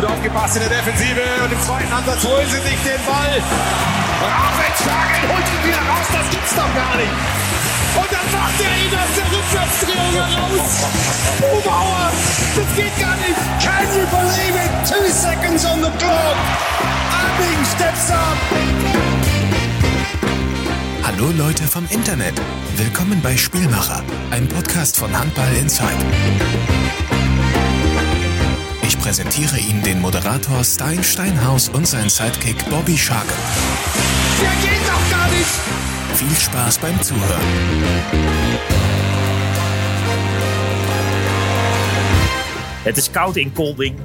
gut aufgepasst in der Defensive und im zweiten Ansatz holen sie sich den Ball. Raffenschlagen holt ihn wieder raus, das gibt's doch gar nicht. Und dann macht er ihn aus der Rückwärtsdrehung heraus. Bubauer, das geht gar nicht. Can you believe it? Two seconds on the clock. Abing steps up. Hallo Leute vom Internet. Willkommen bei Spielmacher, ein Podcast von Handball Inside. Präsentiere Ihnen den Moderator Stein Steinhaus und seinen Sidekick Bobby Shark. Der geht doch gar nicht. Viel Spaß beim Zuhören. Het is koud in Kolding.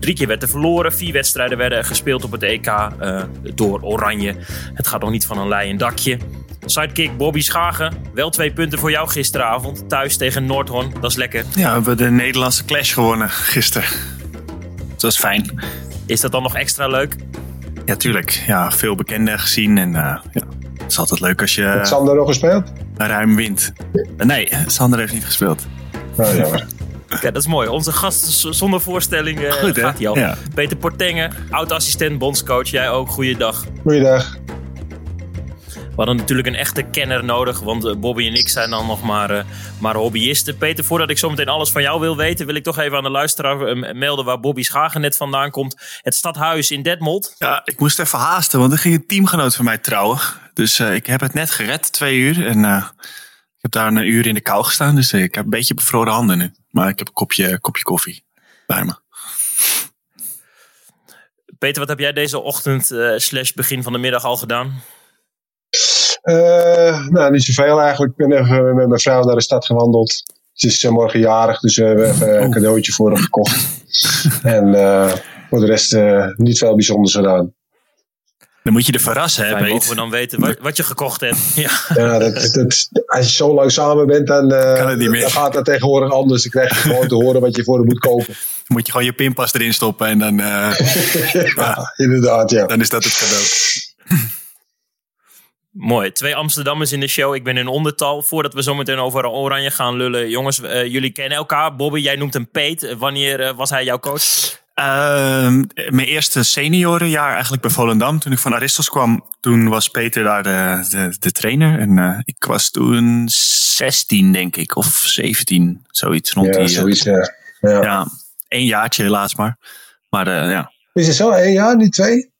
Drie keer werd er verloren. Vier wedstrijden werden gespeeld op het EK eh, door Oranje. Het gaat nog niet van een leien dakje. Sidekick Bobby Schagen. Wel twee punten voor jou gisteravond. Thuis tegen Noordhorn. Dat is lekker. Ja, we hebben de Nederlandse clash gewonnen gisteren. Dat was fijn. Is dat dan nog extra leuk? Ja, tuurlijk. Ja, veel bekenden gezien. En uh, ja, het is altijd leuk als je Heeft Sander nog gespeeld? ruim wint. Nee, Sander heeft niet gespeeld. Oh, jammer. Kijk, dat is mooi. Onze gast zonder voorstelling eh, Goed, hè? gaat hij al. Ja. Peter Portengen, oud-assistent bondscoach. Jij ook. Goeiedag. Goeiedag. We hadden natuurlijk een echte kenner nodig, want eh, Bobby en ik zijn dan nog maar, eh, maar hobbyisten. Peter, voordat ik zo meteen alles van jou wil weten, wil ik toch even aan de luisteraar eh, melden waar Bobby Schagen net vandaan komt. Het stadhuis in Detmold. Ja, ik moest even haasten, want er ging een teamgenoot van mij trouwen. Dus ik heb het net gered, twee uur. En ik heb daar een uur in de kou gestaan. Dus ik heb een beetje bevroren handen nu. Maar ik heb een kopje, kopje koffie bij me. Peter, wat heb jij deze ochtend eh, slash begin van de middag al gedaan? Eh, nou, niet zoveel eigenlijk. Ik ben even met mijn vrouw naar de stad gewandeld. Het is eh, morgen jarig, dus we hebben even een cadeautje voor haar gekocht. en eh, voor de rest eh, niet veel bijzonders gedaan. Dan moet je de verrassen, hè, Fijn, mogen we dan weten wat, wat je gekocht hebt? Ja. Ja, dat, dat, als je zo lang samen bent, dan, eh, dan gaat dat tegenwoordig anders. Dan krijg je gewoon te horen wat je voor haar moet kopen. Dan moet je gewoon je pinpas erin stoppen en dan, eh, ja, inderdaad, ja. dan is dat het cadeau. Mooi. Twee Amsterdammers in de show. Ik ben in ondertal. Voordat we zo meteen over Oranje gaan lullen. Jongens, eh, jullie kennen elkaar. Bobby, jij noemt hem Peet. Wanneer eh, was hij jouw coach? Ehm, mijn eerste seniorenjaar eigenlijk bij Volendam. Toen ik van Aristos kwam, toen was Peter daar de, de, de trainer. En eh, ik was toen 16, denk ik, of 17, zoiets rond Ja, die. zoiets, ja. ja. ja, één jaartje helaas maar. Maar eh, ja, Is het zo? Eén jaar, niet twee?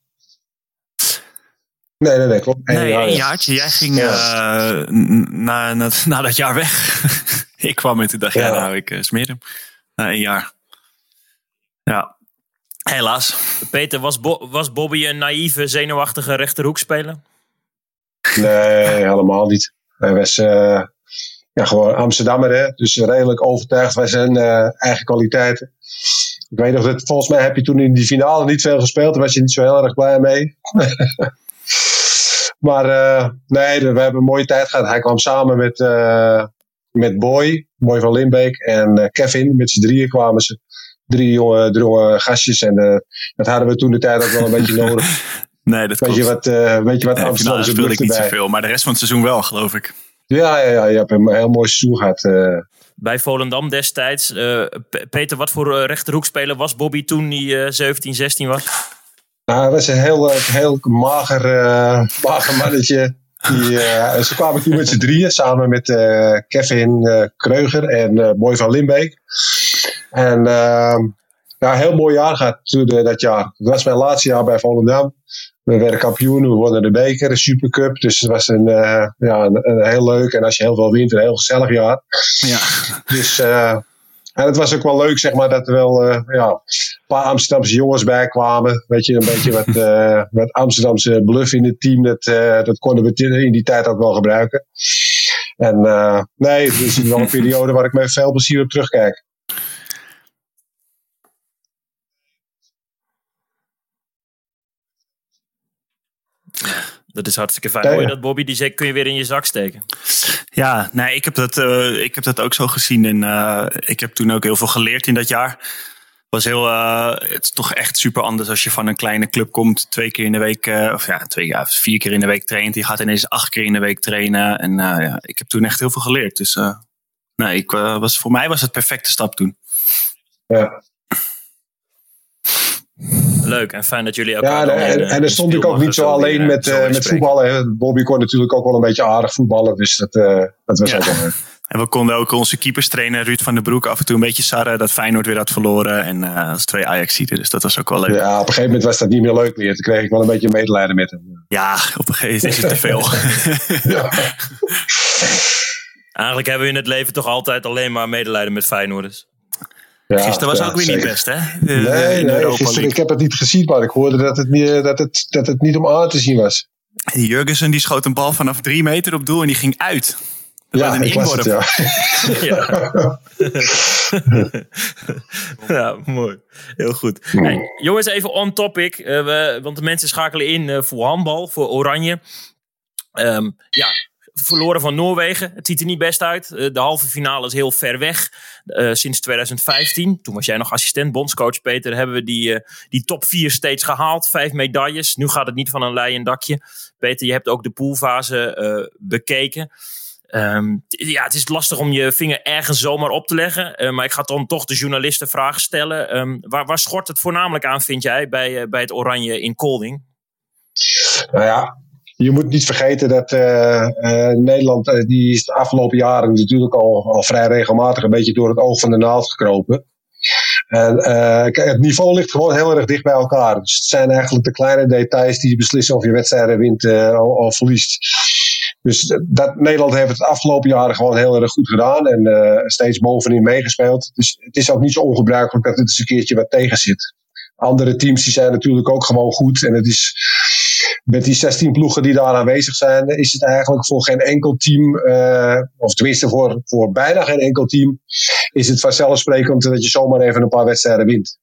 Nee, nee, nee, klopt. Eén nee, jaar, jaartje. Jij ging Ja. eh, na, na, na dat jaar weg. ik kwam en toen dacht, ja, Ja. nou, ik uh, smeer hem. Na één jaar. Ja, helaas. Peter, was, Bo- was Bobby een naïeve, zenuwachtige rechterhoekspeler? Nee, helemaal niet. Hij was eh, ja, gewoon Amsterdammer, hè? dus redelijk overtuigd van zijn eh, eigen kwaliteiten. Ik weet nog dat, volgens mij heb je toen in die finale niet veel gespeeld, daar was je niet zo heel erg blij mee. maar eh, nee, we hebben een mooie tijd gehad. Hij kwam samen met, eh, met Boy, Boy van Limbeek en eh, Kevin. Met z'n drieën kwamen ze. Drie jonge, drie jonge gastjes en eh, dat hadden we toen de tijd ook wel een beetje nodig. Nee, dat Weet klopt. je wat, eh weet je wat Ja, finale Amsterdamse speelde ik niet zoveel, maar de rest van het seizoen wel, geloof ik. Ja, ja, ja, je hebt een heel mooi seizoen gehad. eh. Bij Volendam destijds. Eh, Peter, wat voor rechterhoekspeler was Bobby toen hij eh, 17, 16 was? Nou, hij was een heel, eh, heel mager, eh, mager mannetje. Die, eh, ze kwamen toen met z'n drieën, samen met Kevin eh, Kreuger en Boy van Limbeek. En ehm, ja, een heel mooi jaar eh, dat jaar. Het was mijn laatste jaar bij Volendam. We werden kampioen, we wonnen de beker, de Supercup. Dus het was een, ja, een, een heel leuk en als je heel veel wint, een heel gezellig jaar. Ja, Dus en het was ook wel leuk, zeg maar, dat er wel eh, ja, een paar Amsterdamse jongens bij kwamen. Weet je, een beetje wat, wat Amsterdamse bluff in het team. Dat, eh, dat konden we in die tijd ook wel gebruiken. En nee, het is wel een periode waar ik met veel plezier op terugkijk. Dat is hartstikke fijn. Ja, Hoor je dat, Bobby? Die zek kun je weer in je zak steken. ja nee, ik heb, dat, eh, ik heb dat ook zo gezien. En eh, ik heb toen ook heel veel geleerd in dat jaar. Was heel, eh, het is toch echt super anders als je van een kleine club komt. Twee keer in de week, eh, of ja, twee, ja, vier keer in de week traint. Je gaat ineens acht keer in de week trainen. En eh, ja, ik heb toen echt heel veel geleerd. Dus eh, nee, ik, was, voor mij was het perfecte stap toen. Ja. Leuk en fijn dat jullie ook. Ja, en, en, en dan stond ik ook niet zo alleen met, uh, met voetballen. Bobby kon natuurlijk ook wel een beetje aardig voetballen. Dus dat, uh, dat was ja. ook wel leuk. En we konden ook onze keepers trainen, Ruud van den Broek, af en toe een beetje sarren dat Feyenoord weer had verloren. En uh, als twee Ajax-zieten, dus dat was ook wel leuk. Ja, op een gegeven moment was dat niet meer leuk meer. Toen kreeg ik wel een beetje medelijden met hem. Ja, op een gegeven moment is het te veel. ja. Eigenlijk hebben we in het leven toch altijd alleen maar medelijden met Feyenoorders. Ja, gisteren was ja, ook weer zeker. niet best, hè? De, nee, nee gisteren, ik heb het niet gezien, maar ik hoorde dat het, meer, dat, het, dat het niet om aan te zien was. Jurgensen die schoot een bal vanaf drie meter op doel en die ging uit. Dat ja, ik was het, ja. ja. ja, mooi. Heel goed. Hey, jongens, even on topic. Uh, we, want de mensen schakelen in uh, voor handbal, voor Oranje. Um, ja, verloren van Noorwegen. Het ziet er niet best uit. Uh, de halve finale is heel ver weg. sinds 2015, toen was jij nog assistent bondscoach Peter, hebben we die, die top 4 steeds gehaald. Vijf medailles. Nu gaat het niet van een leien dakje. Peter, je hebt ook de poolfase bekeken. Um, ja, het is lastig om je vinger ergens zomaar op te leggen. Maar ik ga dan toch de journalisten vragen stellen. Um, waar, waar schort het voornamelijk aan, vind jij, bij, bij het Oranje in Kolding? Nou ja, je moet niet vergeten dat uh, Nederland, die is de afgelopen jaren natuurlijk al, al vrij regelmatig een beetje door het oog van de naald gekropen. En het niveau ligt gewoon heel erg dicht bij elkaar. Dus het zijn eigenlijk de kleine details die beslissen of je wedstrijden wint of verliest. Dus dat, Nederland heeft het afgelopen jaren gewoon heel erg goed gedaan en steeds bovenin meegespeeld. Dus het is ook niet zo ongebruikelijk dat het eens een keertje wat tegen zit. Andere teams die zijn natuurlijk ook gewoon goed. En het is met die 16 ploegen die daar aanwezig zijn, is het eigenlijk voor geen enkel team, uh, of tenminste voor, voor bijna geen enkel team, is het vanzelfsprekend dat je zomaar even een paar wedstrijden wint.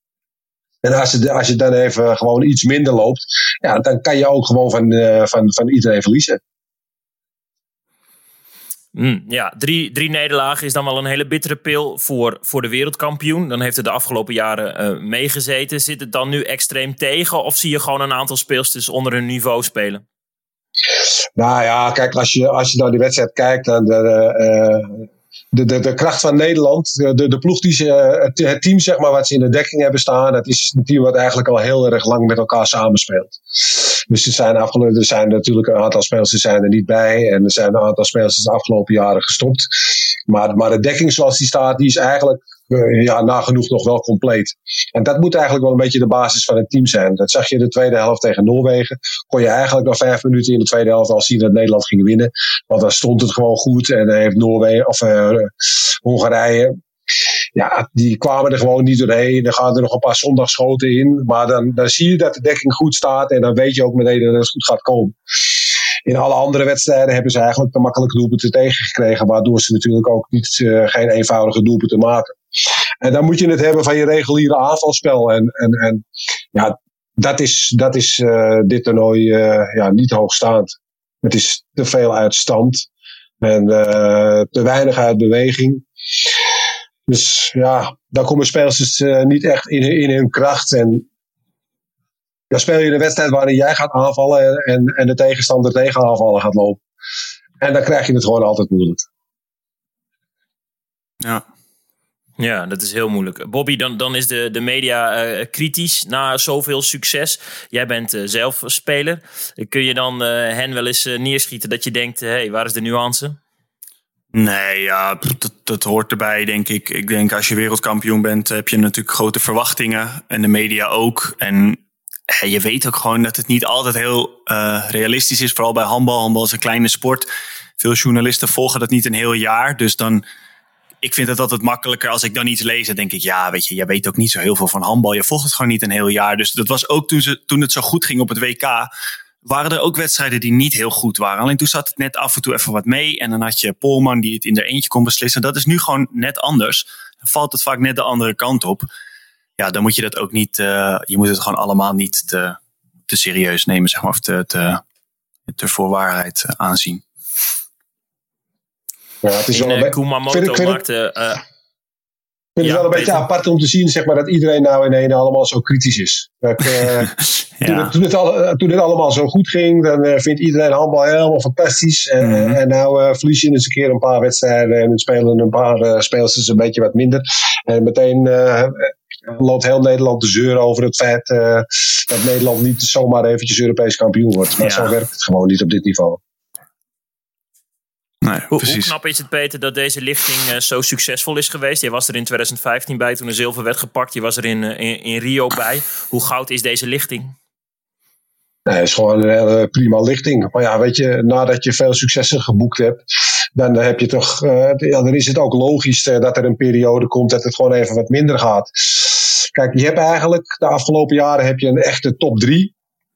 En als je, als je dan even gewoon iets minder loopt, ja, dan kan je ook gewoon van, uh, van, van iedereen verliezen. Mm, ja, drie, drie nederlagen is dan wel een hele bittere pil voor, voor de wereldkampioen. Dan heeft het de afgelopen jaren uh, meegezeten. Zit het dan nu extreem tegen of zie je gewoon een aantal speelsters onder hun niveau spelen? Nou ja, kijk, als je, als je naar die wedstrijd kijkt, dan, uh, de, de, de kracht van Nederland, de, de, ploeg die ze, het, het, team zeg maar, wat ze in de dekking hebben staan, dat is een team wat eigenlijk al heel erg lang met elkaar samenspeelt. Dus er zijn, afgelopen, er zijn natuurlijk een aantal spelers die zijn er niet bij en er zijn een aantal spelers de afgelopen jaren gestopt. Maar, maar de dekking zoals die staat, die is eigenlijk ja, nagenoeg nog wel compleet. En dat moet eigenlijk wel een beetje de basis van het team zijn. Dat zag je de tweede helft tegen Noorwegen. Kon je eigenlijk nog vijf minuten in de tweede helft al zien dat Nederland ging winnen. Want dan stond het gewoon goed. En dan heeft Noorwegen, of uh, Hongarije ja, die kwamen er gewoon niet doorheen. Dan gaan er nog een paar zondagschoten in. Maar dan, dan zie je dat de dekking goed staat. En dan weet je ook meteen dat het goed gaat komen. In alle andere wedstrijden hebben ze eigenlijk te makkelijke doelpunten tegengekregen. Waardoor ze natuurlijk ook niet, uh, geen eenvoudige doelpunten maken. En dan moet je het hebben van je reguliere aanvalspel. En, en, en ja, dat is, dat is uh, dit toernooi uh, ja, niet hoogstaand. Het is te veel uit stand. En te weinig uit beweging. Dus ja, dan komen spelers niet echt in, in hun kracht. En dan speel je een wedstrijd waarin jij gaat aanvallen en, en de tegenstander tegen aanvallen gaat lopen. En dan krijg je het gewoon altijd moeilijk. Ja. Ja, dat is heel moeilijk. Bobby, dan, dan is de, de media uh, kritisch na zoveel succes. Jij bent uh, zelf speler. Kun je dan hen wel eens neerschieten dat je denkt: hé, hey, waar is de nuance? Nee, ja, dat, dat, hoort erbij, denk ik. Ik denk als je wereldkampioen bent, heb je natuurlijk grote verwachtingen. En de media ook. En je weet ook gewoon dat het niet altijd heel realistisch is. Vooral bij handbal. Handbal is een kleine sport. Veel journalisten volgen dat niet een heel jaar. Dus dan, ik vind het altijd makkelijker als ik dan iets lees. Denk ik, ja, weet je, jij weet ook niet zo heel veel van handbal. Je volgt het gewoon niet een heel jaar. Dus dat was ook toen, ze, toen het zo goed ging op het WK waren er ook wedstrijden die niet heel goed waren. Alleen toen zat het net af en toe even wat mee. En dan had je Polman die het in er eentje kon beslissen. Dat is nu gewoon net anders. Dan valt het vaak net de andere kant op. Ja, dan moet je dat ook niet. Uh, je moet het gewoon allemaal niet te, te serieus nemen, zeg maar. Of te, te, te voor waarheid uh, aanzien. Ja, het is wel, maakte. Uh, ik vind het wel een beetje apart om te zien zeg maar, dat iedereen nou in één allemaal zo kritisch is. Dat, uh, ja. toen, het, toen, het al, toen, het, allemaal zo goed ging, dan uh, vindt iedereen handbal helemaal fantastisch. En, mm -hmm. en nou uh, verlies je eens een keer een paar wedstrijden en spelen een paar speelsters een beetje wat minder. En meteen loopt heel Nederland de zeur over het feit dat Nederland niet zomaar eventjes Europees kampioen wordt. Maar zo werkt het gewoon niet op dit niveau. Nee, hoe, hoe, knap is het, Peter, dat deze lichting zo succesvol is geweest? Je was er in 2015 bij toen er zilver werd gepakt. Je was er in, in, in Rio bij. Hoe goud is deze lichting? Nee, het is gewoon een hele prima lichting. Maar ja, weet je, nadat je veel successen geboekt hebt, dan heb je toch, uh, ja, dan is het ook logisch uh, dat er een periode komt dat het gewoon even wat minder gaat. Kijk, je hebt eigenlijk de afgelopen jaren heb je een echte top drie.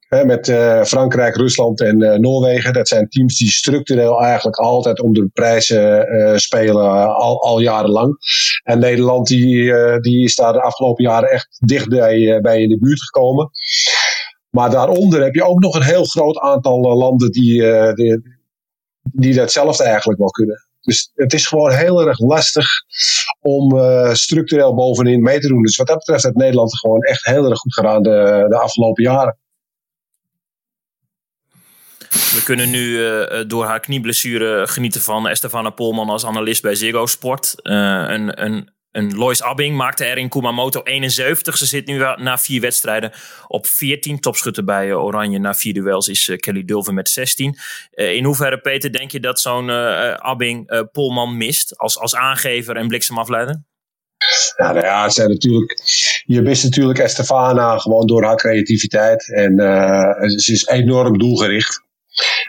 Met uh, Frankrijk, Rusland en Noorwegen. Dat zijn teams die structureel eigenlijk altijd om de prijzen spelen, al, al jarenlang. En Nederland die, die is daar de afgelopen jaren echt dicht bij, bij in de buurt gekomen. Maar daaronder heb je ook nog een heel groot aantal landen die, die, die datzelfde eigenlijk wel kunnen. Dus het is gewoon heel erg lastig om structureel bovenin mee te doen. Dus wat dat betreft heeft Nederland gewoon echt heel erg goed gedaan de, de afgelopen jaren. We kunnen nu uh, door haar knieblessure genieten van Estefana Polman als analist bij Ziggo Sport. Uh, een, een een Lois Abbing maakte er in Kumamoto 71. Ze zit nu na vier wedstrijden op 14. Topschutter bij eh, Oranje na vier duels is eh, Kelly Dulven met 16. Eh, in hoeverre, Peter, denk je dat zo'n Abbing Polman mist als, als aangever en bliksemafleider? Nou ja, zijn natuurlijk, je mist natuurlijk Estefana gewoon door haar creativiteit. En ze is enorm doelgericht.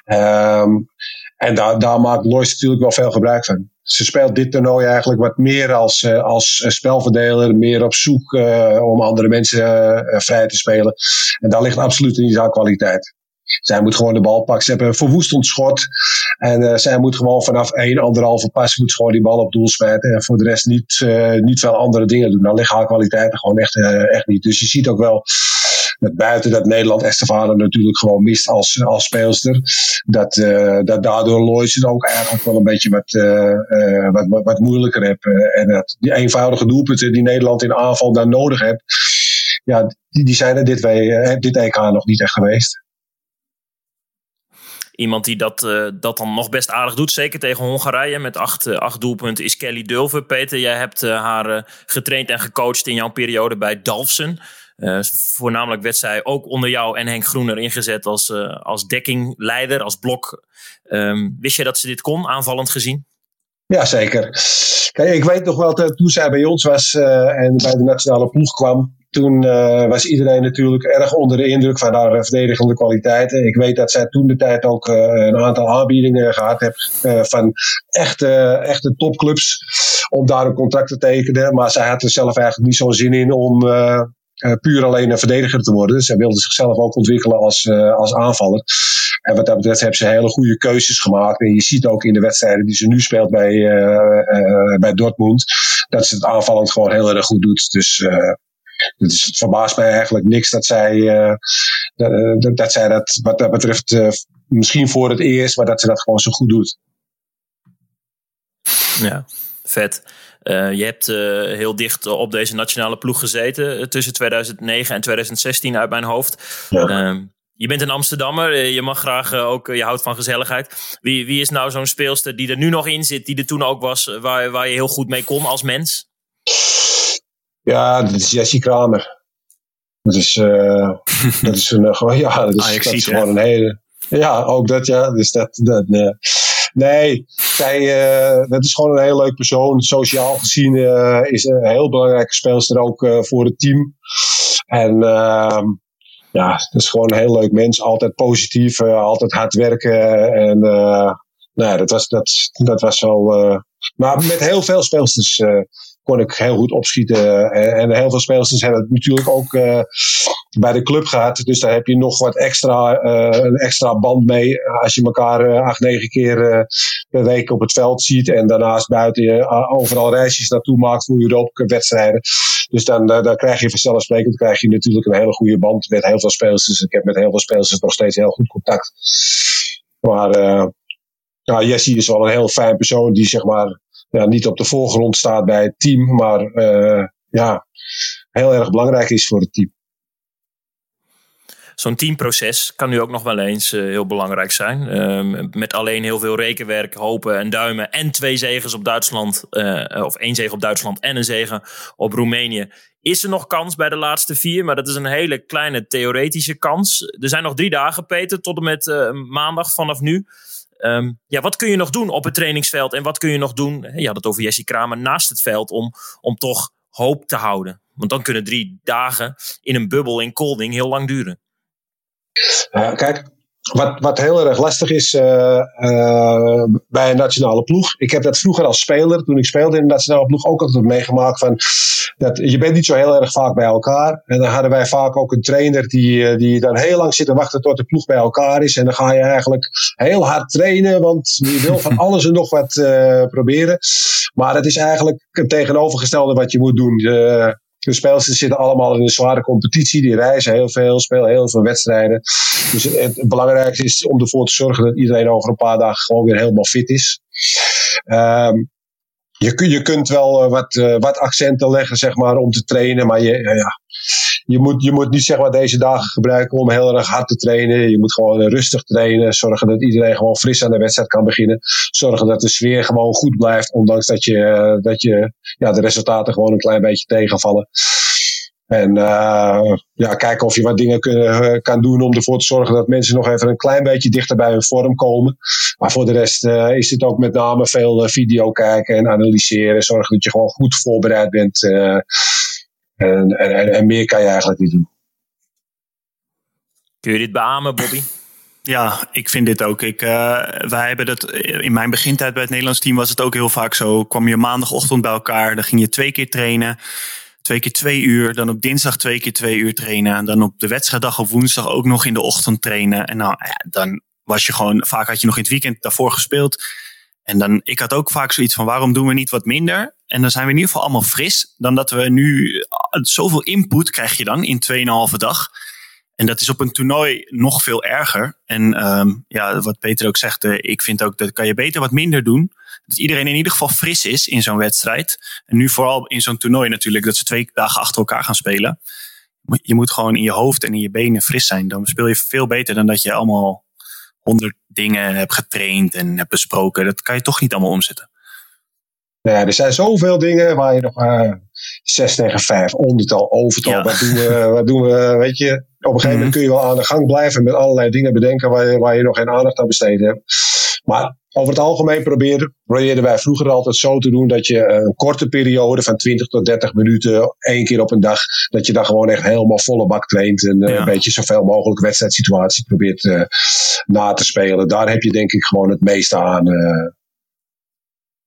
Um, en daar, maakt Lois natuurlijk wel veel gebruik van ze speelt dit toernooi eigenlijk wat meer als, uh, als spelverdeler, meer op zoek uh, om andere mensen uh, vrij te spelen. En daar ligt absoluut niet haar kwaliteit. Zij moet gewoon de bal pakken. Ze hebben een verwoestend schot. En zij moet gewoon vanaf één, anderhalve pas moet gewoon die bal op doel smijten. En voor de rest niet, niet veel andere dingen doen. Dan liggen haar kwaliteiten gewoon echt, echt niet. Dus je ziet ook wel buiten dat Nederland Estefane natuurlijk gewoon mist als, als speelster. Dat, uh, dat daardoor Lois ook eigenlijk wel een beetje wat, uh, wat, wat, wat, moeilijker heeft. en dat die eenvoudige doelpunten die Nederland in aanval dan nodig heeft. Ja, die, die zijn er dit, dit EK nog niet echt geweest. Iemand die dat, dat dan nog best aardig doet, zeker tegen Hongarije met acht, acht doelpunten, is Kelly Dulver. Peter, jij hebt haar getraind en gecoacht in jouw periode bij Dalfsen. Uh, voornamelijk werd zij ook onder jou en Henk Groener ingezet als, uh, als dekkingleider, als blok. Um, wist je dat ze dit kon, aanvallend gezien? Ja, zeker. Kijk, ik weet nog wel dat toen zij bij ons was uh, en bij de nationale ploeg kwam. Toen was iedereen natuurlijk erg onder de indruk van haar verdedigende kwaliteiten. Ik weet dat zij toen de tijd ook een aantal aanbiedingen gehad heeft van echte, echte topclubs om daar een contract te tekenen. Maar zij had er zelf eigenlijk niet zo'n zin in om, puur alleen een verdediger te worden. Zij wilde zichzelf ook ontwikkelen als, uh, als aanvaller. En wat dat betreft hebben ze hele goede keuzes gemaakt. En je ziet ook in de wedstrijden die ze nu speelt bij, uh, bij Dortmund, dat ze het aanvallend gewoon heel erg goed doet. Dus het, is, het verbaast mij eigenlijk niks dat zij, dat, dat, zij dat wat dat betreft misschien voor het eerst, maar dat ze dat gewoon zo goed doet. Ja, vet. Uh, je hebt uh, heel dicht op deze nationale ploeg gezeten tussen 2009 en 2016 uit mijn hoofd. Ja. Ehm, je bent een Amsterdammer, je mag graag ook, je houdt van gezelligheid. Wie, wie is nou zo'n speelster die er nu nog in zit, die er toen ook was, waar, waar je heel goed mee kon als mens? Ja, dat is Jessie Kramer. Dat is, dat is een, gewoon, ja, dat is, dat is gewoon een hele. Ja, ook dat, ja. Dus dat, dat, Nee, zij, uh, dat is gewoon een heel leuk persoon. Sociaal gezien uh, is een heel belangrijke speelster ook uh, voor het team. En ehm, ja, dat is gewoon een heel leuk mens. Altijd positief, altijd hard werken. En nou, dat was, dat, dat was wel. maar met heel veel speelsters kon ik heel goed opschieten. En, heel veel spelers hebben het natuurlijk ook bij de club gehad. Dus daar heb je nog wat extra, uh, een extra band mee. Als je elkaar uh, acht, negen keer per week op het veld ziet. En daarnaast buiten je overal reisjes naartoe maakt voor Europa wedstrijden. Dus dan, dan krijg je vanzelfsprekend krijg je natuurlijk een hele goede band met heel veel spelers. Dus ik heb met heel veel spelers nog steeds heel goed contact. Maar ja, Jessie is wel een heel fijn persoon die zeg maar ja, niet op de voorgrond staat bij het team, maar uh, ja, heel erg belangrijk is voor het team. Zo'n teamproces kan nu ook nog wel eens heel belangrijk zijn. Ehm, met alleen heel veel rekenwerk, hopen en duimen en twee zegens op Duitsland, of één zege op Duitsland en een zegen op Roemenië is er nog kans bij de laatste vier, maar dat is een hele kleine theoretische kans. Er zijn nog drie dagen, Peter, tot en met uh, maandag vanaf nu. Um, ja, wat kun je nog doen op het trainingsveld en wat kun je nog doen? Je had het over Jesse Kramer naast het veld om, om toch hoop te houden. Want dan kunnen drie dagen in een bubbel in Kolding heel lang duren. Uh, kijk, wat, wat heel erg lastig is uh, uh, bij een nationale ploeg. Ik heb dat vroeger als speler, toen ik speelde in de nationale ploeg, ook altijd meegemaakt. Van, dat, je bent niet zo heel erg vaak bij elkaar. En dan hadden wij vaak ook een trainer die, eh, die dan heel lang zit te wachten tot de ploeg bij elkaar is. En dan ga je eigenlijk heel hard trainen, want je wil van alles en nog wat uh, proberen. Maar het is eigenlijk het tegenovergestelde wat je moet doen. De spelers zitten allemaal in een zware competitie. Die reizen heel veel, spelen heel veel wedstrijden. Dus het, belangrijkste is om ervoor te zorgen dat iedereen over een paar dagen gewoon weer helemaal fit is. Um, je, je kunt wel uh, wat, uh, wat accenten leggen, zeg maar, om te trainen. Maar je, uh, ja, je, moet, je moet niet zeg maar, deze dagen gebruiken om heel erg hard te trainen. Je moet gewoon rustig trainen. Zorgen dat iedereen gewoon fris aan de wedstrijd kan beginnen. Zorgen dat de sfeer gewoon goed blijft. Ondanks dat, je, dat je, ja, de resultaten gewoon een klein beetje tegenvallen. En uh, ja, kijken of je wat dingen kun, kan doen om ervoor te zorgen dat mensen nog even een klein beetje dichter bij hun vorm komen. Maar voor de rest is het ook met name veel video kijken en analyseren. Zorgen dat je gewoon goed voorbereid bent. En, en, en, meer kan je eigenlijk niet doen. Kun je dit beamen, Bobby? Ja, ik vind dit ook. Ik, uh, wij hebben dat in mijn begintijd bij het Nederlands team was het ook heel vaak zo. Kwam je maandagochtend bij elkaar, dan ging je twee keer trainen twee keer twee uur. Dan op dinsdag twee keer twee uur trainen. En dan op de wedstrijddag op woensdag ook nog in de ochtend trainen. En nou, ja, dan was je gewoon, vaak had je nog in het weekend daarvoor gespeeld. En dan, ik had ook vaak zoiets van, waarom doen we niet wat minder? En dan zijn we in ieder geval allemaal fris. Dan dat we nu, zoveel input krijg je dan in 2,5 dag. En dat is op een toernooi nog veel erger. En um, ja, wat Peter ook zegt, uh, ik vind ook dat kan je beter wat minder doen dat iedereen in ieder geval fris is in zo'n wedstrijd. En nu vooral in zo'n toernooi natuurlijk, dat ze twee dagen achter elkaar gaan spelen. Je moet gewoon in je hoofd en in je benen fris zijn. Dan speel je veel beter dan dat je allemaal honderd dingen hebt getraind en hebt besproken. Dat kan je toch niet allemaal omzetten. Ja, er zijn zoveel dingen waar je nog uh, zes tegen vijf, ondertal, overtal. Ja. Wat, doen we, wat doen we, weet je. Op een gegeven moment kun je wel aan de gang blijven met allerlei dingen bedenken waar je, waar je nog geen aandacht aan besteed hebt. Maar over het algemeen probeerden, probeerden wij vroeger altijd zo te doen dat je een korte periode van 20 tot 30 minuten, één keer op een dag, dat je dan gewoon echt helemaal volle bak traint en ja. een beetje zoveel mogelijk wedstrijdsituaties probeert uh, na te spelen. Daar heb je denk ik gewoon het meeste aan. Uh.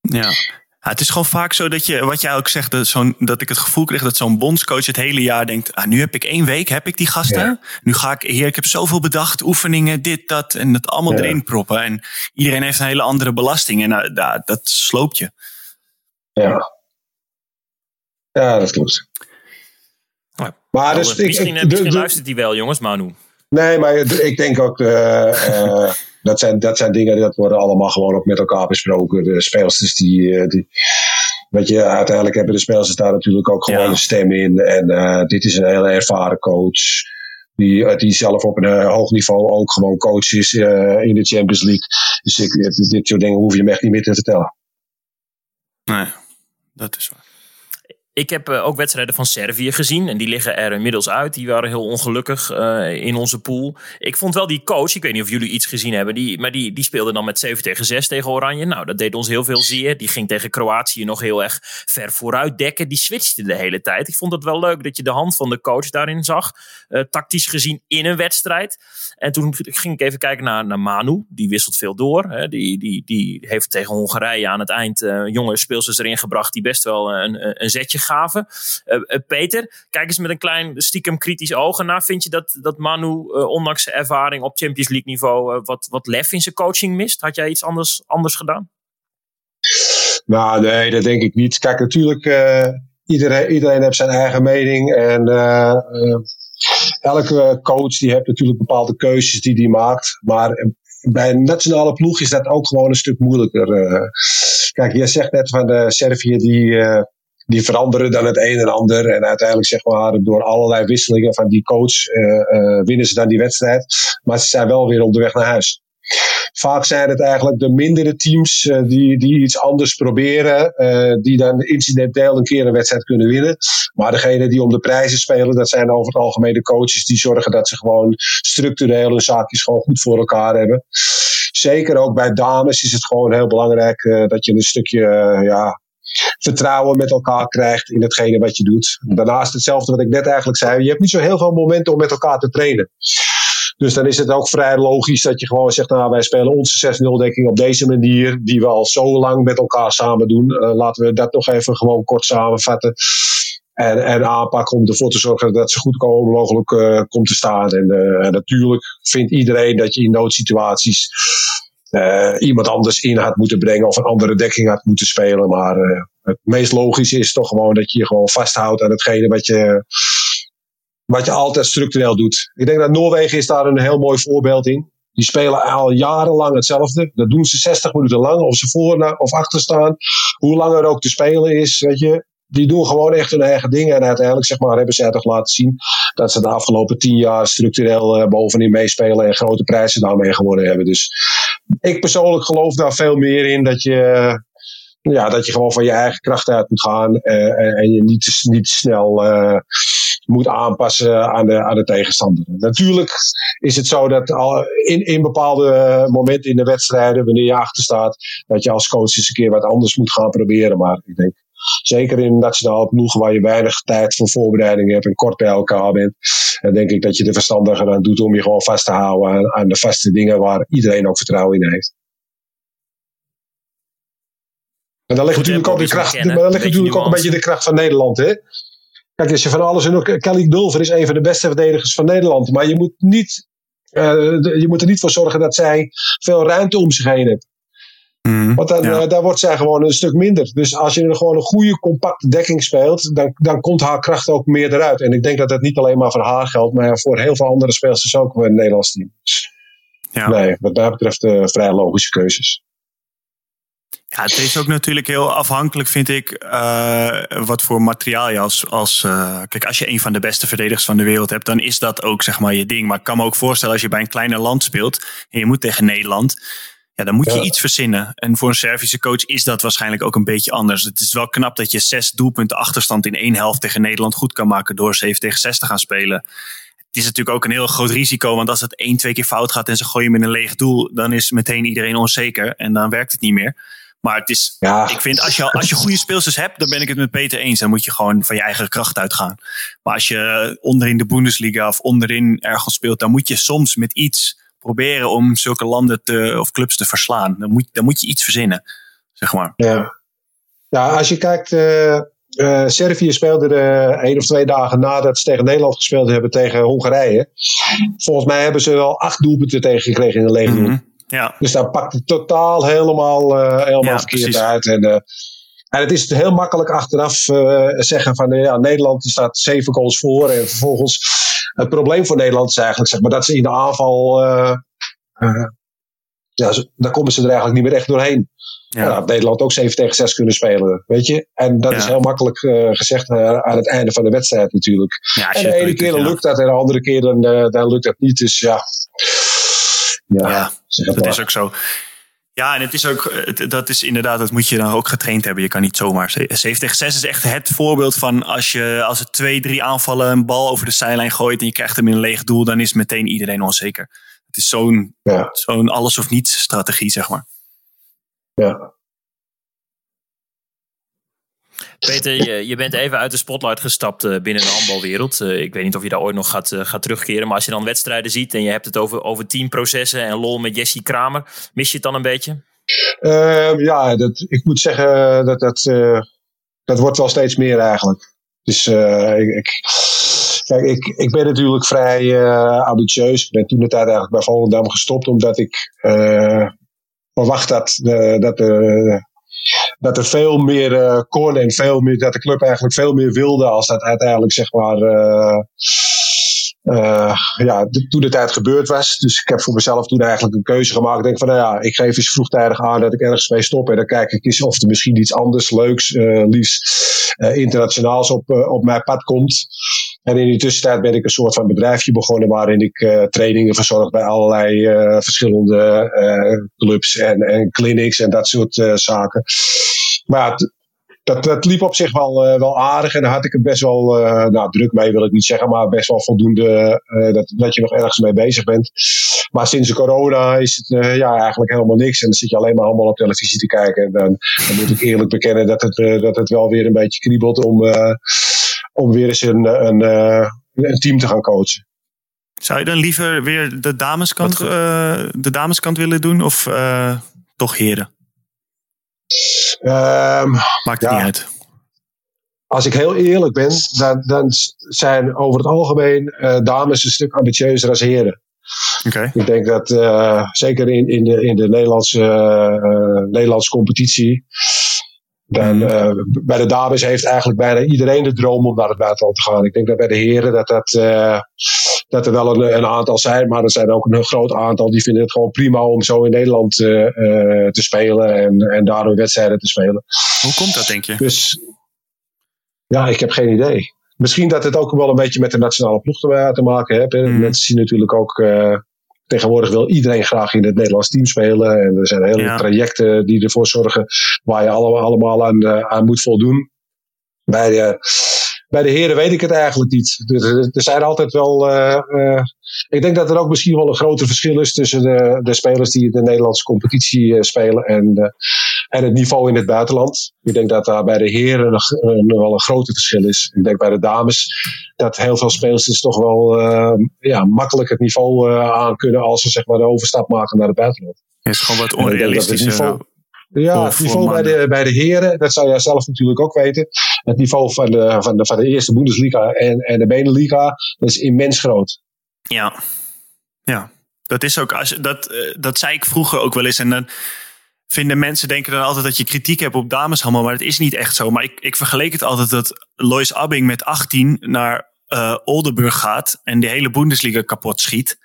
Ja. Ja, het is gewoon vaak zo dat je, wat jij ook zegt, dat, zo'n, dat ik het gevoel kreeg dat zo'n bondscoach het hele jaar denkt: ah, nu heb ik één week, heb ik die gasten. Ja. Nu ga ik hier, ik heb zoveel bedacht, oefeningen, dit, dat, en het allemaal ja. erin proppen. En iedereen heeft een hele andere belasting en uh, dat, dat sloopt je. Ja, ja dat klopt. Maar dus, misschien, ik, misschien de, luistert hij wel, jongens, Manu. Nee, maar ik denk ook. Uh, uh, dat zijn, dat zijn dingen dat worden allemaal gewoon ook met elkaar besproken. De speelsters die, die weet je, uiteindelijk hebben de speelsters daar natuurlijk ook gewoon ja. een stem in. En uh, dit is een hele ervaren coach. Die, die zelf op een uh, hoog niveau ook gewoon coach is uh, in de Champions League. Dus ik, dit, dit soort dingen hoef je me echt niet meer te vertellen. Nee, dat is waar. Ik heb uh, ook wedstrijden van Servië gezien. En die liggen er inmiddels uit. Die waren heel ongelukkig uh, in onze pool. Ik vond wel die coach, ik weet niet of jullie iets gezien hebben. Die, maar die, die speelde dan met 7 tegen 6 tegen Oranje. Nou, dat deed ons heel veel zeer. Die ging tegen Kroatië nog heel erg ver vooruit dekken. Die switchte de hele tijd. Ik vond het wel leuk dat je de hand van de coach daarin zag. Uh, tactisch gezien in een wedstrijd. En toen ging ik even kijken naar, naar Manu. Die wisselt veel door. Hè. Die, die, die heeft tegen Hongarije aan het eind jonge speelsters erin gebracht. Die best wel een, een zetje Uh, uh, Peter, kijk eens met een klein stiekem kritisch ogen naar. Vind je dat, dat Manu, uh, ondanks zijn ervaring op Champions League niveau, wat, wat lef in zijn coaching mist? Had jij iets anders, anders gedaan? Nou, nee, dat denk ik niet. Kijk, natuurlijk, iedereen, iedereen heeft zijn eigen mening. En elke coach die heeft natuurlijk bepaalde keuzes die hij maakt. Maar bij een nationale ploeg is dat ook gewoon een stuk moeilijker. kijk, jij zegt net van de Servië die die veranderen dan het een en ander. En uiteindelijk zeg maar door allerlei wisselingen van die coach winnen ze dan die wedstrijd. Maar ze zijn wel weer onderweg naar huis. Vaak zijn het eigenlijk de mindere teams uh, die, die iets anders proberen, die dan incidenteel een keer een wedstrijd kunnen winnen. Maar degene die om de prijzen spelen, dat zijn over het algemeen de coaches die zorgen dat ze gewoon structureel hun zaakjes gewoon goed voor elkaar hebben. Zeker ook bij dames is het gewoon heel belangrijk dat je een stukje ja, vertrouwen met elkaar krijgt in hetgene wat je doet. Daarnaast hetzelfde wat ik net eigenlijk zei. Je hebt niet zo heel veel momenten om met elkaar te trainen. Dus dan is het ook vrij logisch dat je gewoon zegt, nou wij spelen onze 6-0 dekking op deze manier, die we al zo lang met elkaar samen doen. Uh, laten we dat nog even gewoon kort samenvatten. En, en aanpakken om ervoor te zorgen dat ze goed mogelijk uh, komt te staan. En uh, natuurlijk vindt iedereen dat je in noodsituaties uh, iemand anders in had moeten brengen of een andere dekking had moeten spelen. Maar uh, het meest logische is toch gewoon dat je je gewoon vasthoudt aan hetgene wat je, wat je altijd structureel doet. Ik denk dat Noorwegen is daar een heel mooi voorbeeld in. Die spelen al jarenlang hetzelfde. Dat doen ze 60 minuten lang, of ze voor of achter staan. Hoe lang er ook te spelen is, weet je. Die doen gewoon echt hun eigen dingen. En uiteindelijk zeg maar, hebben zij toch laten zien dat ze de afgelopen tien jaar structureel uh, bovenin meespelen en grote prijzen daarmee gewonnen hebben. Dus ik persoonlijk geloof daar veel meer in dat je, ja, dat je gewoon van je eigen kracht uit moet gaan. Uh, en je niet, niet snel uh, moet aanpassen aan de, aan de tegenstander. Natuurlijk is het zo dat al in, in bepaalde momenten in de wedstrijden, wanneer je achter staat, dat je als coach eens een keer wat anders moet gaan proberen. Maar ik denk, zeker in nationale ploegen waar je weinig tijd voor voorbereiding hebt en kort bij elkaar bent, dan denk ik dat je er verstandiger aan doet om je gewoon vast te houden aan, aan de vaste dingen waar iedereen ook vertrouwen in heeft. En dan ligt natuurlijk ook, de kracht, maar dan ligt natuurlijk ook een beetje de kracht van Nederland. Hè? Kijk, als je van alles en ook. Kelly Dulver is een van de beste verdedigers van Nederland. Maar je moet, niet, uh, de, je moet er niet voor zorgen dat zij veel ruimte om zich heen heeft. Mm, Want dan, ja. uh, daar wordt zij gewoon een stuk minder. Dus als je er gewoon een goede, compacte dekking speelt, dan, dan komt haar kracht ook meer eruit. En ik denk dat dat niet alleen maar voor haar geldt, maar voor heel veel andere speelsters ook in het Nederlands team. Ja. Nee, wat mij betreft uh, vrij logische keuzes. Ja, het is ook natuurlijk heel afhankelijk, vind ik, uh, wat voor materiaal je als. als uh, kijk, als je een van de beste verdedigers van de wereld hebt, dan is dat ook zeg maar je ding. Maar ik kan me ook voorstellen, als je bij een kleiner land speelt en je moet tegen Nederland, ja, dan moet je ja. iets verzinnen. En voor een Servische coach is dat waarschijnlijk ook een beetje anders. Het is wel knap dat je zes doelpunten achterstand in één helft tegen Nederland goed kan maken door 7 tegen 6 te gaan spelen. Het is natuurlijk ook een heel groot risico, want als het één, twee keer fout gaat en ze gooien met een leeg doel, dan is meteen iedereen onzeker en dan werkt het niet meer. Maar het is, ja. ik vind, als je, als je goede speelsters hebt, dan ben ik het met Peter eens. Dan moet je gewoon van je eigen kracht uitgaan. Maar als je onderin de Bundesliga of onderin ergens speelt, dan moet je soms met iets proberen om zulke landen te, of clubs te verslaan. Dan moet, dan moet je iets verzinnen, zeg maar. Ja, ja als je kijkt, uh, uh, Servië speelde er één of twee dagen nadat ze tegen Nederland gespeeld hebben tegen Hongarije. Volgens mij hebben ze wel acht doelpunten tegengekregen in de lege mm -hmm. Ja. Dus daar pakt het totaal helemaal, uh, helemaal ja, verkeerd precies. uit. En, en het is heel makkelijk achteraf zeggen van ja, Nederland die staat zeven goals voor. En vervolgens het probleem voor Nederland is eigenlijk zeg maar, dat ze in de aanval. ja, daar komen ze er eigenlijk niet meer echt doorheen. Ja. Ja, Nederland ook 7 tegen 6 kunnen spelen, weet je. En dat ja. is heel makkelijk uh, gezegd aan het einde van de wedstrijd natuurlijk. en de ene keer dan lukt dat en de andere keer dan, dan lukt dat niet. Dus ja, ja, ja dat is ook zo. Ja, en het is ook, dat is inderdaad, dat moet je dan ook getraind hebben. Je kan niet zomaar. 7 tegen 6 is echt het voorbeeld van als je als er twee, drie aanvallen een bal over de zijlijn gooit en je krijgt hem in een leeg doel, dan is meteen iedereen onzeker. Het is zo'n ja. zo'n alles of niets strategie, zeg maar. Ja. Peter, je, bent even uit de spotlight gestapt uh, binnen de handbalwereld. Uh, ik weet niet of je daar ooit nog gaat, uh, gaat terugkeren. Maar als je dan wedstrijden ziet en je hebt het over, over teamprocessen en lol met Jesse Kramer. Mis je het dan een beetje? Ehm, ja, dat, ik moet zeggen dat dat, dat wordt wel steeds meer eigenlijk. Dus ik, ik, kijk, ik, ik ben natuurlijk vrij ambitieus. Ik ben toen de tijd eigenlijk bij Volendam gestopt omdat ik verwacht had dat de dat er veel meer uh, kon en veel meer, dat de club eigenlijk veel meer wilde als dat uiteindelijk zeg maar uh, uh, ja, toen de tijd gebeurd was. Dus ik heb voor mezelf toen eigenlijk een keuze gemaakt. Ik denk van, nou ja, ik geef eens vroegtijdig aan dat ik ergens mee stop. En dan kijk ik eens of er misschien iets anders, leuks, uh, liefst internationaals op, op mijn pad komt. En in die tussentijd ben ik een soort van bedrijfje begonnen waarin ik trainingen verzorg bij allerlei verschillende clubs en, en clinics en dat soort zaken. Maar dat, dat liep op zich wel, wel aardig. En daar had ik het best wel nou, druk mee, wil ik niet zeggen. Maar best wel voldoende dat, dat je nog ergens mee bezig bent. Maar sinds de corona is het ja, eigenlijk helemaal niks. En dan zit je alleen maar allemaal op televisie te kijken. En dan, dan moet ik eerlijk bekennen dat het, dat het wel weer een beetje kriebelt om, om weer eens een, een, een team te gaan coachen. Zou je dan liever weer de dameskant, de dameskant willen doen of toch heren? Um, Maakt het niet uit. Als ik heel eerlijk ben, dan, dan zijn over het algemeen uh, dames een stuk ambitieuzer als heren. Okay. Ik denk dat uh, zeker in, in, de, in de Nederlandse, uh, Nederlandse competitie. Dan, uh, bij de dames heeft eigenlijk bijna iedereen de droom om naar het buitenland te gaan. Ik denk dat bij de heren dat, dat, dat er wel een, een, aantal zijn, maar er zijn ook een groot aantal die vinden het gewoon prima om zo in Nederland te spelen en, en daar hun wedstrijden te spelen. Hoe komt dat, denk je? Dus ja, ik heb geen idee. Misschien dat het ook wel een beetje met de nationale ploeg te maken heeft. Mm. Mensen zien natuurlijk ook. Tegenwoordig wil iedereen graag in het Nederlands team spelen. En er zijn hele ja. trajecten die ervoor zorgen. waar je allemaal, allemaal aan, uh, aan moet voldoen. Bij de, bij de heren weet ik het eigenlijk niet. Er, er zijn altijd wel. Uh, ik denk dat er ook misschien wel een groter verschil is tussen de, de spelers die in de Nederlandse competitie spelen en, en het niveau in het buitenland. Ik denk dat daar bij de heren nog, uh, wel een groter verschil is. Ik denk bij de dames dat heel veel spelers dus toch wel uh, ja, makkelijk het niveau uh, aan kunnen als ze zeg maar, de overstap maken naar het buitenland. Het is gewoon wat onrealistisch. Ja, het niveau bij de, bij de heren, dat zou jij zelf natuurlijk ook weten. Het niveau van de, van de, van de eerste Bundesliga en, en de Beneliga, dat is immens groot. Ja, ja. Dat is ook, als, dat, dat zei ik vroeger ook wel eens. En dan vinden mensen denken dan altijd dat je kritiek hebt op dameshandbal, maar het is niet echt zo. Maar ik, ik vergeleek het altijd dat Lois Abbing met 18 naar uh, Oldenburg gaat en de hele Bundesliga kapot schiet.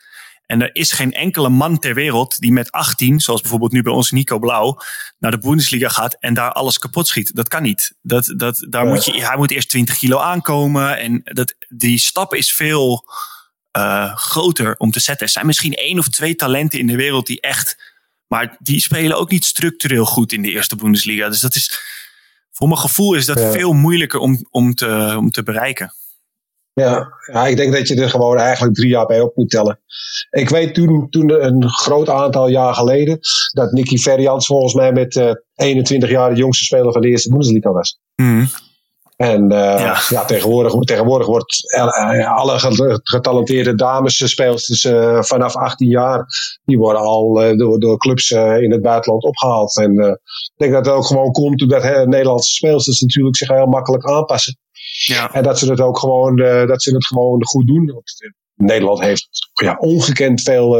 En er is geen enkele man ter wereld die met 18, zoals bijvoorbeeld nu bij ons Nico Blauw, naar de Bundesliga gaat en daar alles kapot schiet. Dat kan niet. Dat, dat, daar moet je, hij moet eerst 20 kilo aankomen. En dat, die stap is veel uh, groter om te zetten. Er zijn misschien één of twee talenten in de wereld die echt maar die spelen ook niet structureel goed in de eerste Bundesliga. Dus dat is, voor mijn gevoel is dat veel moeilijker om, om, te, om te bereiken. Ja, ja, ik denk dat je er gewoon eigenlijk drie jaar bij op moet tellen. Ik weet toen, toen een groot aantal jaar geleden dat Nicky Verjans volgens mij met uh, 21 jaar de jongste speler van de eerste Bundesliga was. Mm. En uh, ja. ja. tegenwoordig, tegenwoordig wordt uh, alle getalenteerde damesspeelsters uh, vanaf 18 jaar, die worden al door, door clubs in het buitenland opgehaald. En ik denk dat het ook gewoon komt doordat Nederlandse speelsters natuurlijk zich heel makkelijk aanpassen. Ja. En dat ze het ook gewoon, dat ze het gewoon goed doen. Nederland heeft ja, ongekend veel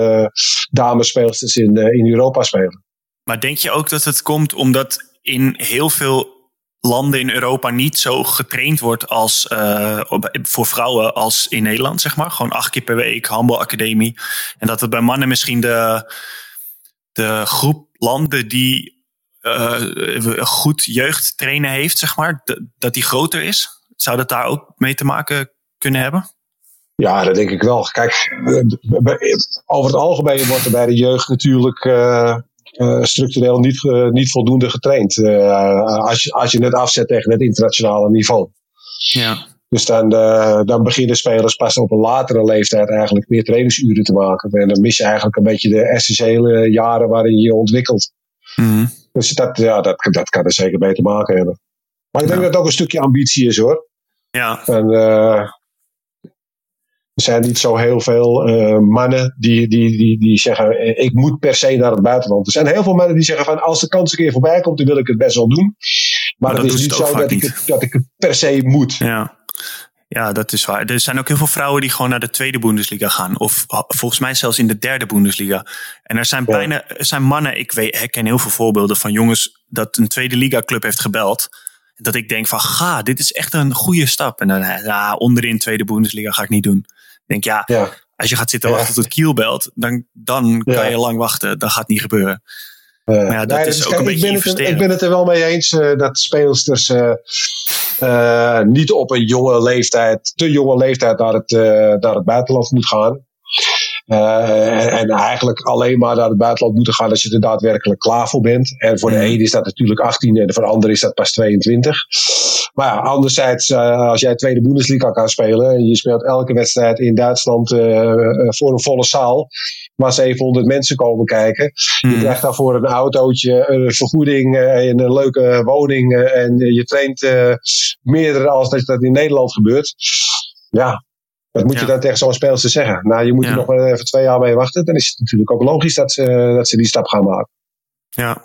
damesspeelsters in, in Europa spelen. Maar denk je ook dat het komt omdat in heel veel landen in Europa niet zo getraind wordt als uh, voor vrouwen als in Nederland, zeg maar. Gewoon acht keer per week, handbalacademie. En dat het bij mannen misschien de, de groep landen die uh, goed jeugdtrainen heeft, zeg maar, dat die groter is. Zou dat daar ook mee te maken kunnen hebben? Ja, dat denk ik wel. Kijk, over het algemeen wordt er bij de jeugd natuurlijk uh, structureel niet, uh, niet voldoende getraind. Uh, als, je, als je het afzet tegen het internationale niveau. Ja. Dus dan, dan beginnen spelers pas op een latere leeftijd eigenlijk meer trainingsuren te maken. En dan mis je eigenlijk een beetje de essentiële jaren waarin je je ontwikkelt. Mm. Dus dat, ja, dat, dat kan er zeker mee te maken hebben. Maar ik denk ja. dat het ook een stukje ambitie is hoor. Ja. En, zijn niet zo heel veel uh, mannen die, die, die, die zeggen: ik moet per se naar het buitenland. Er zijn heel veel mannen die zeggen: van als de kans een keer voorbij komt, dan wil ik het best wel doen. Maar, maar het is niet zo dat ik, het, dat ik het per se moet. Ja. Ja, dat is waar. Er zijn ook heel veel vrouwen die gewoon naar de tweede Bundesliga gaan. Of volgens mij zelfs in de derde Bundesliga. En er zijn bijna, er zijn mannen, ik weet, herken heel veel voorbeelden van jongens dat een tweede liga club heeft gebeld. Dat ik denk van, ga, dit is echt een goede stap. En dan, ja, onderin tweede Bundesliga ga ik niet doen. Denk ja, Ja. als je gaat zitten wachten tot Kiel belt, dan, dan kan je lang wachten. Dat gaat niet gebeuren. Eh, ja, dat is ook een beetje ik ben, het, er- ik ben het er wel mee eens eh, dat speelsters eh, eh, niet op een jonge leeftijd, te jonge leeftijd naar het, naar het buitenland moet gaan. En, en eigenlijk alleen maar naar het buitenland moeten gaan als je er daadwerkelijk klaar voor bent. En voor de Mhm. een is dat natuurlijk 18 en voor de ander is dat pas 22. Maar ja, anderzijds, eh, als jij tweede Bundesliga kan spelen en je speelt elke wedstrijd in Duitsland eh, eh, voor een volle zaal, waar 700 mensen komen kijken. Je Hmm. krijgt daarvoor een autootje, een vergoeding en een leuke woning. En je traint meerdere als dat dat in Nederland gebeurt. Ja, wat moet je dan tegen zo'n speelster zeggen? Nou, je moet Ja. er nog maar even twee jaar mee wachten. Dan is het natuurlijk ook logisch dat ze, dat ze die stap gaan maken. Ja.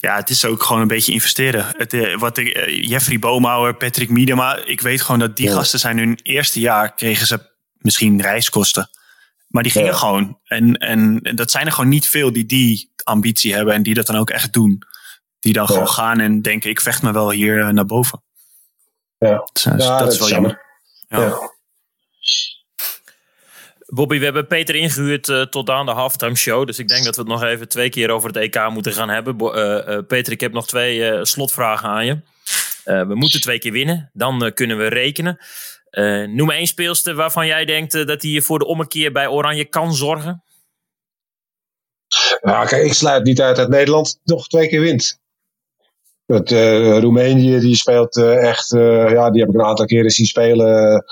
Ja, het is ook gewoon een beetje investeren. Het, eh, wat ik, eh, Jeffrey Boomhouwer, Patrick Miedema. Ik weet gewoon dat die Ja. gasten zijn hun eerste jaar kregen ze misschien reiskosten. Maar die gingen Ja. gewoon. En, en dat zijn er gewoon niet veel die die ambitie hebben en die dat dan ook echt doen. Die dan Ja. gewoon gaan en denken, ik vecht me wel hier eh, naar boven. Ja. Dus, eh, Ja, dat, is wel jammer. Ja. Ja. Bobby, we hebben Peter ingehuurd eh, tot aan de halftime show. Dus ik denk dat we het nog even twee keer over het EK moeten gaan hebben. Eh, eh, Peter, ik heb nog twee slotvragen aan je. We moeten twee keer winnen. Dan kunnen we rekenen. Noem één speelster waarvan jij denkt dat hij voor de ommekeer bij Oranje kan zorgen. Ja, kijk, ik sluit niet uit dat Nederland nog twee keer wint. Het, Roemenië die speelt echt, ja, die heb ik een aantal keren zien spelen.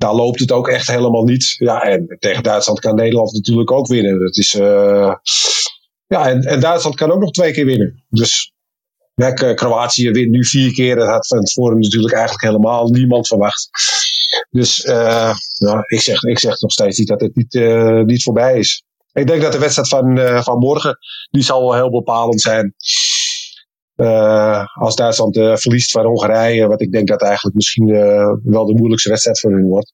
Daar loopt het ook echt helemaal niet. Ja, en tegen Duitsland kan Nederland natuurlijk ook winnen. Dat is, eh, ja, en, en Duitsland kan ook nog twee keer winnen. Dus ja, Kroatië wint nu vier keer. Dat had van tevoren natuurlijk eigenlijk helemaal niemand verwacht. Dus ja, ik, zeg, ik zeg nog steeds niet dat het niet, eh, niet voorbij is. Ik denk dat de wedstrijd van, van morgen, die zal wel heel bepalend zijn. Eh, als Duitsland eh, verliest van Hongarije, wat ik denk dat eigenlijk misschien eh, wel de moeilijkste wedstrijd voor hun wordt.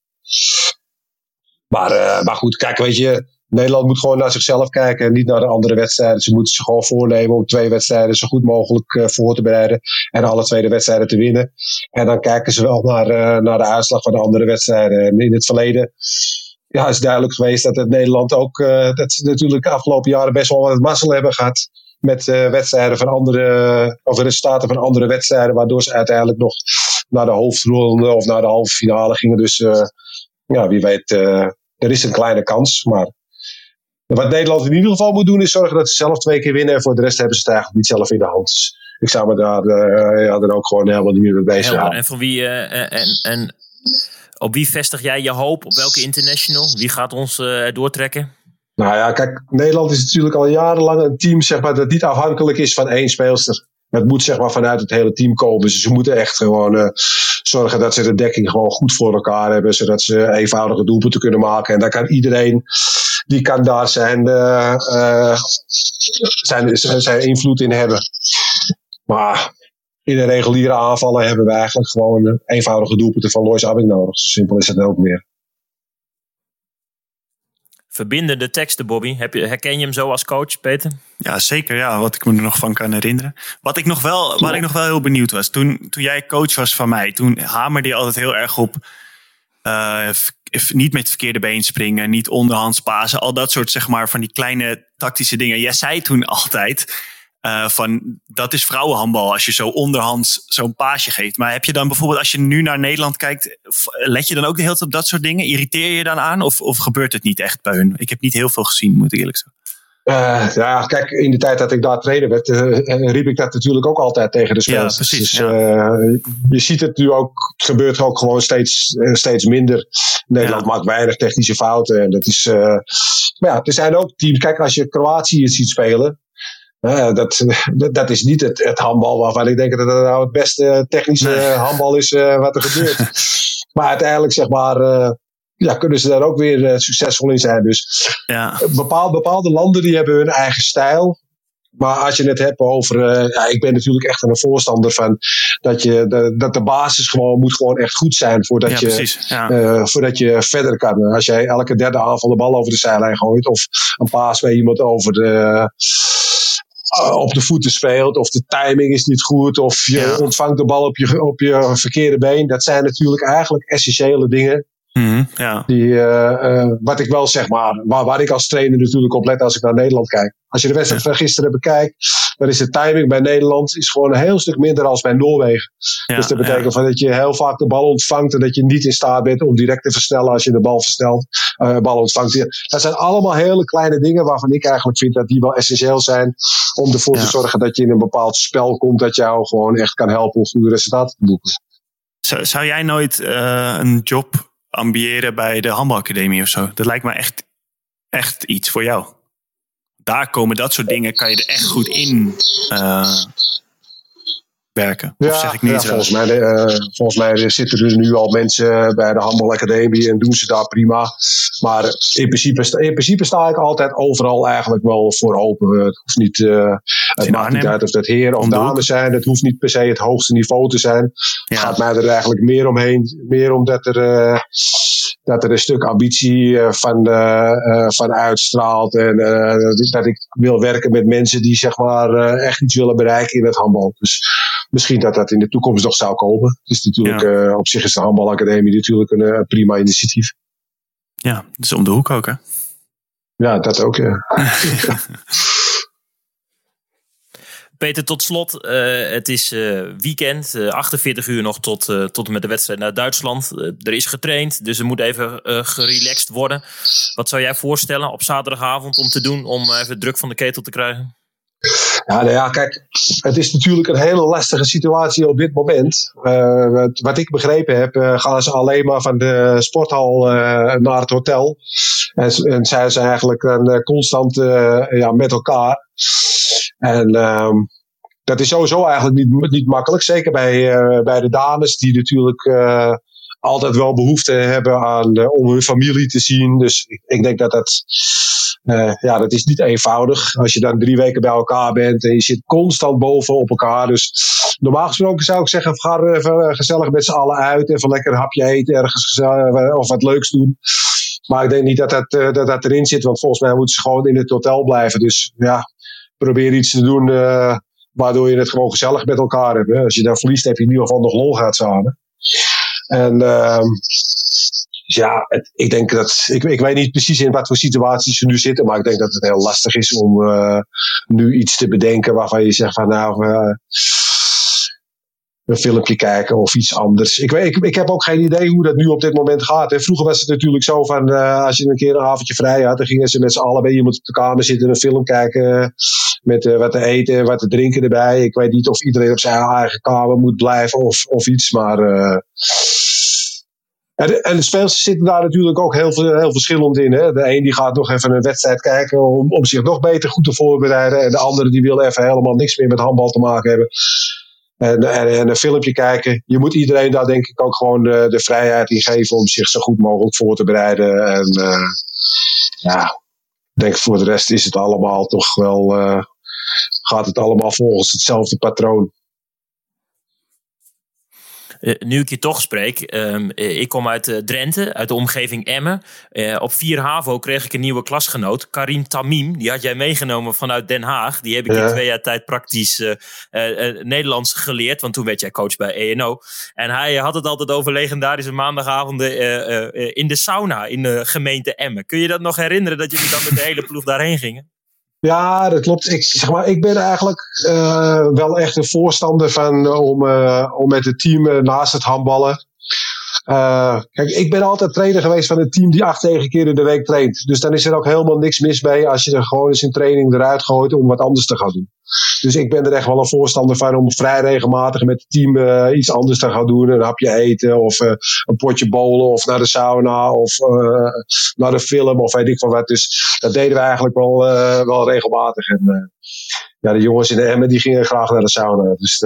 Maar, maar goed, kijk, weet je, Nederland moet gewoon naar zichzelf kijken en niet naar de andere wedstrijden. Ze moeten zich gewoon voornemen om twee wedstrijden zo goed mogelijk voor te bereiden en alle twee de wedstrijden te winnen. En dan kijken ze wel naar, naar de uitslag van de andere wedstrijden. En in het verleden ja, is duidelijk geweest dat het Nederland ook, dat ze natuurlijk de afgelopen jaren best wel wat mazzel hebben gehad met eh, wedstrijden van andere, of resultaten van andere wedstrijden, waardoor ze uiteindelijk nog naar de hoofdronde of naar de halve finale gingen. Dus eh, ja, wie weet, eh, er is een kleine kans. Maar wat Nederland in ieder geval moet doen, is zorgen dat ze zelf twee keer winnen. En voor de rest hebben ze het eigenlijk niet zelf in de hand. Dus ik zou me daar ja, dan ook gewoon helemaal niet meer mee bezig houden. En, van wie, en, en op wie vestig jij je hoop? Op welke international? Wie gaat ons doortrekken? Nou ja, kijk, Nederland is natuurlijk al jarenlang een team zeg maar, dat niet afhankelijk is van één speelster. Het moet zeg maar vanuit het hele team komen. Dus ze moeten echt gewoon eh, zorgen dat ze de dekking gewoon goed voor elkaar hebben. Zodat ze eenvoudige doelpunten kunnen maken. En dan kan iedereen, die kan daar zijn, eh, eh, zijn, zijn invloed in hebben. Maar in de reguliere aanvallen hebben we eigenlijk gewoon eenvoudige doelpunten van Lois Abbing nodig. Zo simpel is het ook meer. Verbindende teksten, Bobby. Heb je, herken je hem zo als coach, Peter? Ja, zeker. Ja, wat ik me er nog van kan herinneren. Wat ik nog wel, waar ik nog wel heel benieuwd was. Toen, toen jij coach was van mij, toen hamerde je altijd heel erg op. eh, niet met verkeerde been springen, niet onderhands pasen. Al dat soort, zeg maar, van die kleine tactische dingen. Jij zei toen altijd eh, van, dat is vrouwenhandbal als je zo onderhands zo'n paasje geeft. Maar heb je dan bijvoorbeeld, als je nu naar Nederland kijkt, let je dan ook de hele tijd op dat soort dingen? Irriteer je je dan aan? Of, of gebeurt het niet echt bij hun? Ik heb niet heel veel gezien, moet ik eerlijk zeggen. Eh, ja, kijk, in de tijd dat ik daar trainer werd, eh, riep ik dat natuurlijk ook altijd tegen de Ja, spelers. precies, Dus, ja. je ziet het nu ook, het gebeurt ook gewoon steeds, steeds minder. Nederland Ja. maakt weinig technische fouten. En dat is, maar ja, er zijn ook teams, kijk, als je Kroatië ziet spelen, eh, dat, dat, is niet het, het handbal waarvan ik denk dat het nou het beste technische Nee. handbal is eh, wat er gebeurt. maar uiteindelijk, zeg maar, eh, ja, kunnen ze daar ook weer eh, succesvol in zijn. Dus Ja, bepaal, bepaalde landen die hebben hun eigen stijl. Maar als je het hebt over. eh, ja, ik ben natuurlijk echt een voorstander van. Dat, je, de, dat de basis gewoon moet gewoon echt goed zijn. Voordat, ja je, precies. Ja. eh, voordat je verder kan. Als jij elke derde aanval de bal over de zijlijn gooit. Of een paas bij iemand over de. Eh, op de voeten speelt, of de timing is niet goed, of je Ja. ontvangt de bal op je, op je verkeerde been. Dat zijn natuurlijk eigenlijk essentiële dingen Mhm, ja. Die, uh, uh, wat ik wel zeg maar, waar, waar ik als trainer natuurlijk op let als ik naar Nederland kijk. Als je de wedstrijd van gisteren bekijkt, dan is de timing bij Nederland is gewoon een heel stuk minder als bij Noorwegen. Ja, dus dat betekent ja. dat je heel vaak de bal ontvangt en dat je niet in staat bent om direct te versnellen als je de bal versnelt, uh, bal ontvangt. Dat zijn allemaal hele kleine dingen waarvan ik eigenlijk vind dat die wel essentieel zijn om ervoor ja. te zorgen dat je in een bepaald spel komt dat jou gewoon echt kan helpen om goede resultaten te boeken. Zou, zou jij nooit een job ambiëren bij de handbalacademie of zo. Dat lijkt me echt, echt iets voor jou. Daar komen dat soort dingen, kan je er echt goed in uh, werken. Ja, of zeg ik niet ja, volgens, mij, uh, volgens mij zitten er nu al mensen bij de handbalacademie en doen ze daar prima. Maar in principe, in principe sta ik altijd overal eigenlijk wel voor open. Het hoeft niet, uh, het maakt niet uit of dat heer of dames zijn. Het hoeft niet per se het hoogste niveau te zijn. Het gaat mij er eigenlijk meer omheen. Meer omdat er, uh, dat er een stuk ambitie van, uh, van uitstraalt. En dat ik wil werken met mensen die zeg maar echt iets willen bereiken in het handbal. Dus misschien dat dat in de toekomst nog zou komen. Is natuurlijk, ja. op zich is de handbalacademie natuurlijk een prima initiatief. Ja, het is om de hoek ook, hè? Ja, dat ook, ja. Peter, tot slot. Uh, het is uh, weekend. Uh, 48 uur nog tot, tot en met de wedstrijd naar Duitsland. er is getraind, dus er moet even gerelaxed worden. Wat zou jij voorstellen op zaterdagavond om te doen om even druk van de ketel te krijgen? Ja, nou ja, kijk, het is natuurlijk een hele lastige situatie op dit moment. Uh, wat, ik begrepen heb, uh, gaan ze alleen maar van de sporthal uh, naar het hotel. En, en zij zijn eigenlijk een, constant ja, met elkaar. En ehm, dat is sowieso eigenlijk niet, niet makkelijk. Zeker bij, bij de dames, die natuurlijk altijd wel behoefte hebben aan, om hun familie te zien. Dus ik, ik denk dat dat uh, ja, dat is niet eenvoudig. Als je dan drie weken bij elkaar bent en je zit constant boven op elkaar. Dus normaal gesproken zou ik zeggen, ga er even gezellig met z'n allen uit. Even lekker een hapje eten ergens gezellig, of wat leuks doen. Maar ik denk niet dat dat, uh, dat dat erin zit, want volgens mij moeten ze gewoon in het hotel blijven. Dus ja, probeer iets te doen waardoor je het gewoon gezellig met elkaar hebt. Hè. Als je dan verliest, heb je in ieder geval nog lol gehad samen. En uh, ja, het, ik denk dat. Ik, ik weet niet precies in wat voor situaties ze nu zitten, maar ik denk dat het heel lastig is om uh, nu iets te bedenken waarvan je zegt van nou. Uh, een filmpje kijken of iets anders. Ik, weet, ik, ik heb ook geen idee hoe dat nu op dit moment gaat. Hè. Vroeger was het natuurlijk zo van uh, als je een keer een avondje vrij had, dan gingen ze met z'n allen bij iemand op de kamer zitten, een film kijken met wat te eten, wat te drinken erbij. Ik weet niet of iedereen op zijn eigen kamer moet blijven of, of iets, maar en de, en de spelers zitten daar natuurlijk ook heel, heel verschillend in. Hè? De een die gaat nog even een wedstrijd kijken om, om zich nog beter goed te voorbereiden. En de andere die wil even helemaal niks meer met handbal te maken hebben. En, en, en een filmpje kijken. Je moet iedereen daar denk ik ook gewoon de, de vrijheid in geven om zich zo goed mogelijk voor te bereiden. En uh, ja, ik denk voor de rest is het allemaal toch wel, uh, gaat het allemaal volgens hetzelfde patroon. Uh, nu ik je toch spreek, um, ik kom uit uh, Drenthe, uit de omgeving Emmen. Op 4 HAVO kreeg ik een nieuwe klasgenoot, Karim Tamim. Die had jij meegenomen vanuit Den Haag. Die heb ik ja. in twee jaar tijd praktisch Nederlands geleerd, want toen werd jij coach bij ENO. En hij had het altijd over legendarische maandagavonden in de sauna in de gemeente Emmen. Kun je dat nog herinneren, dat jullie dan met de hele ploeg daarheen gingen? Ja, dat klopt. Ik, zeg maar, ik ben eigenlijk uh, wel echt een voorstander van uh, om, uh, om met het team naast het handballen. Kijk, ik ben altijd trainer geweest van een team die acht, negen keer in de week traint. Dus dan is er ook helemaal niks mis mee als je er gewoon eens een training eruit gooit om wat anders te gaan doen. Dus ik ben er echt wel een voorstander van om vrij regelmatig met het team uh, iets anders te gaan doen. Een hapje eten of uh, een potje bowlen of naar de sauna of naar de film of weet ik van wat. Dus dat deden we eigenlijk wel, wel regelmatig. En, ja, de jongens in de Emmen die gingen graag naar de sauna. Dus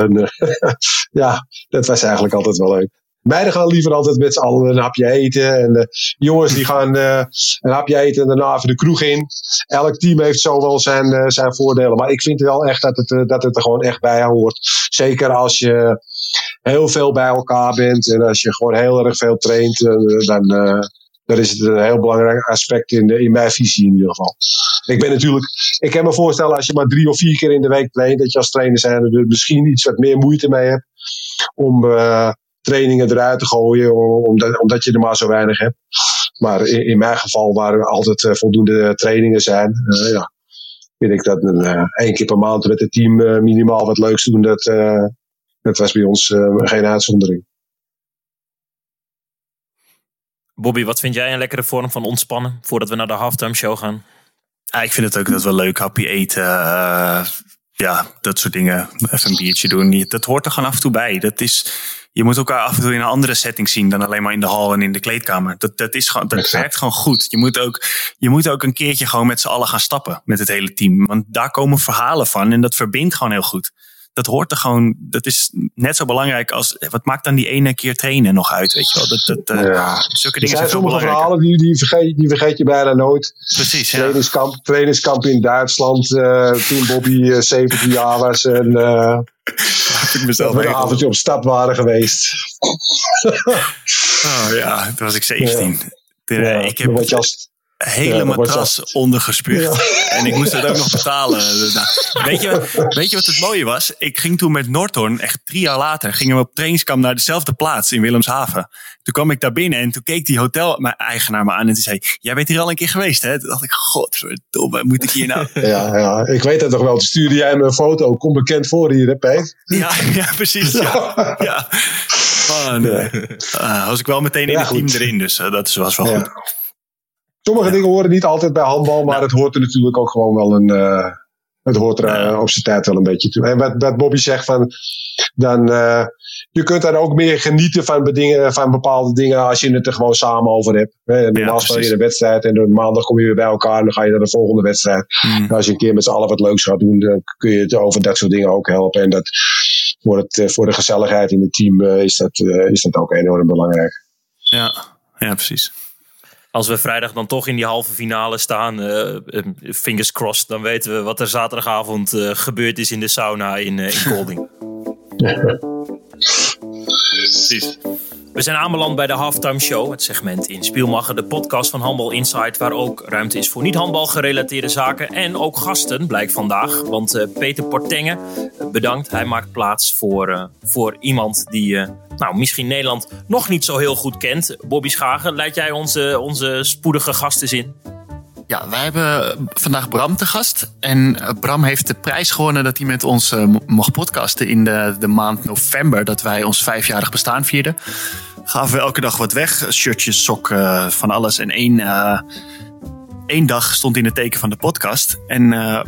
ja, dat was eigenlijk altijd wel leuk. Meiden gaan liever altijd met z'n allen een hapje eten. En de jongens die gaan uh, een hapje eten en daarna even de kroeg in. Elk team heeft zo wel zijn, uh, zijn voordelen. Maar ik vind wel echt dat het, uh, dat het er gewoon echt bij hoort. Zeker als je heel veel bij elkaar bent. En als je gewoon heel erg veel traint. dan, dan is het een heel belangrijk aspect in, in mijn visie in ieder geval. Ik ben natuurlijk, ik kan me voorstellen als je maar drie of vier keer in de week traint. Dat je als trainer zijn er misschien iets wat meer moeite mee hebt. Om trainingen eruit te gooien, omdat, omdat je er maar zo weinig hebt. Maar in, in mijn geval, waar er altijd eh, voldoende trainingen zijn, eh, ja, vind ik dat een, eh, één keer per maand met het team minimaal wat leuks doen, dat, eh, dat was bij ons eh, geen uitzondering. Bobby, wat vind jij een lekkere vorm van ontspannen voordat we naar de halftime show gaan? Ja, ik vind het ook dat wel leuk. Happy eten. Ja, dat soort dingen. Even een biertje doen. Dat hoort er gewoon af en toe bij. Dat is, je moet elkaar af en toe in een andere setting zien dan alleen maar in de hal en in de kleedkamer. Dat, dat, is gewoon, dat Exact. werkt gewoon goed. Je moet, ook, je moet ook een keertje gewoon met z'n allen gaan stappen met het hele team. Want daar komen verhalen van en dat verbindt gewoon heel goed. Dat hoort er gewoon, dat is net zo belangrijk als, wat maakt dan die ene keer trainen nog uit, weet je wel. Dat, dat, Ja. Zulke Er dingen zijn zijn veel sommige verhalen die, die, vergeet, die vergeet je bijna nooit. Precies, ja. Trainingskamp, trainingskamp in Duitsland, eh, toen Bobby eh, 17 jaar was en ik dat mezelf we een avondje op stap waren geweest. Oh ja, toen was ik 17. De- Ja, ik heb je als- hele Ja, dat matras ondergespuugd. En ik moest het ook nog betalen. Nou, weet, je, weet je wat het mooie was? Ik ging toen met Norton, echt drie jaar later, gingen we op trainingskamp naar dezelfde plaats in Willemshaven. Toen kwam ik daar binnen en toen keek die hotel-eigenaar me aan en die zei, jij bent hier al een keer geweest hè? Toen dacht ik, godverdomme, moet ik hier nou? Ja, ja, ik weet het nog wel. Toen stuurde jij me een foto. Kom bekend voor hier, hè, Peet? Ja, ja precies. Ja. Ah, was ik wel meteen in het team erin, dus eh, dat was wel goed. Sommige dingen horen niet altijd bij handbal, maar het hoort er natuurlijk ook gewoon wel een. eh, het hoort er eh, op zijn tijd wel een beetje toe. En wat, wat Bobby zegt van. Dan, eh, je kunt dan ook meer genieten van, bedingen, van bepaalde dingen als je het er gewoon samen over hebt. Normaal speel je een wedstrijd en dan maandag kom je weer bij elkaar en dan ga je naar de volgende wedstrijd. Hmm. En als je een keer met z'n allen wat leuks gaat doen, dan kun je het over dat soort dingen ook helpen. En dat, voor, het, voor de gezelligheid in het team is, dat, is dat ook enorm belangrijk. Ja. ja, precies. Als we vrijdag dan toch in die halve finale staan, eh, fingers crossed, dan weten we wat er zaterdagavond eh, gebeurd is in de sauna in, in Golding. precies. We zijn aanbeland bij de Halftime Show, het segment in Spielmacher, de podcast van Handbal Insight, waar ook ruimte is voor niet-handbal gerelateerde zaken. En ook gasten, blijkt vandaag. Want eh, Peter Portengen, eh, bedankt. Hij maakt plaats voor, eh, voor iemand die nou, misschien Nederland nog niet zo heel goed kent. Bobby Schagen, leid jij onze, onze spoedige gast eens in? Ja, wij hebben vandaag Bram te gast. En eh, Bram heeft de prijs gewonnen dat hij met ons eh, mo- mocht podcasten in de, de maand november. Dat wij ons vijfjarig bestaan vierden. gaven we elke dag wat weg. Shirtjes, sokken, van alles. En één, eh, één dag stond in het teken van de podcast. En eh,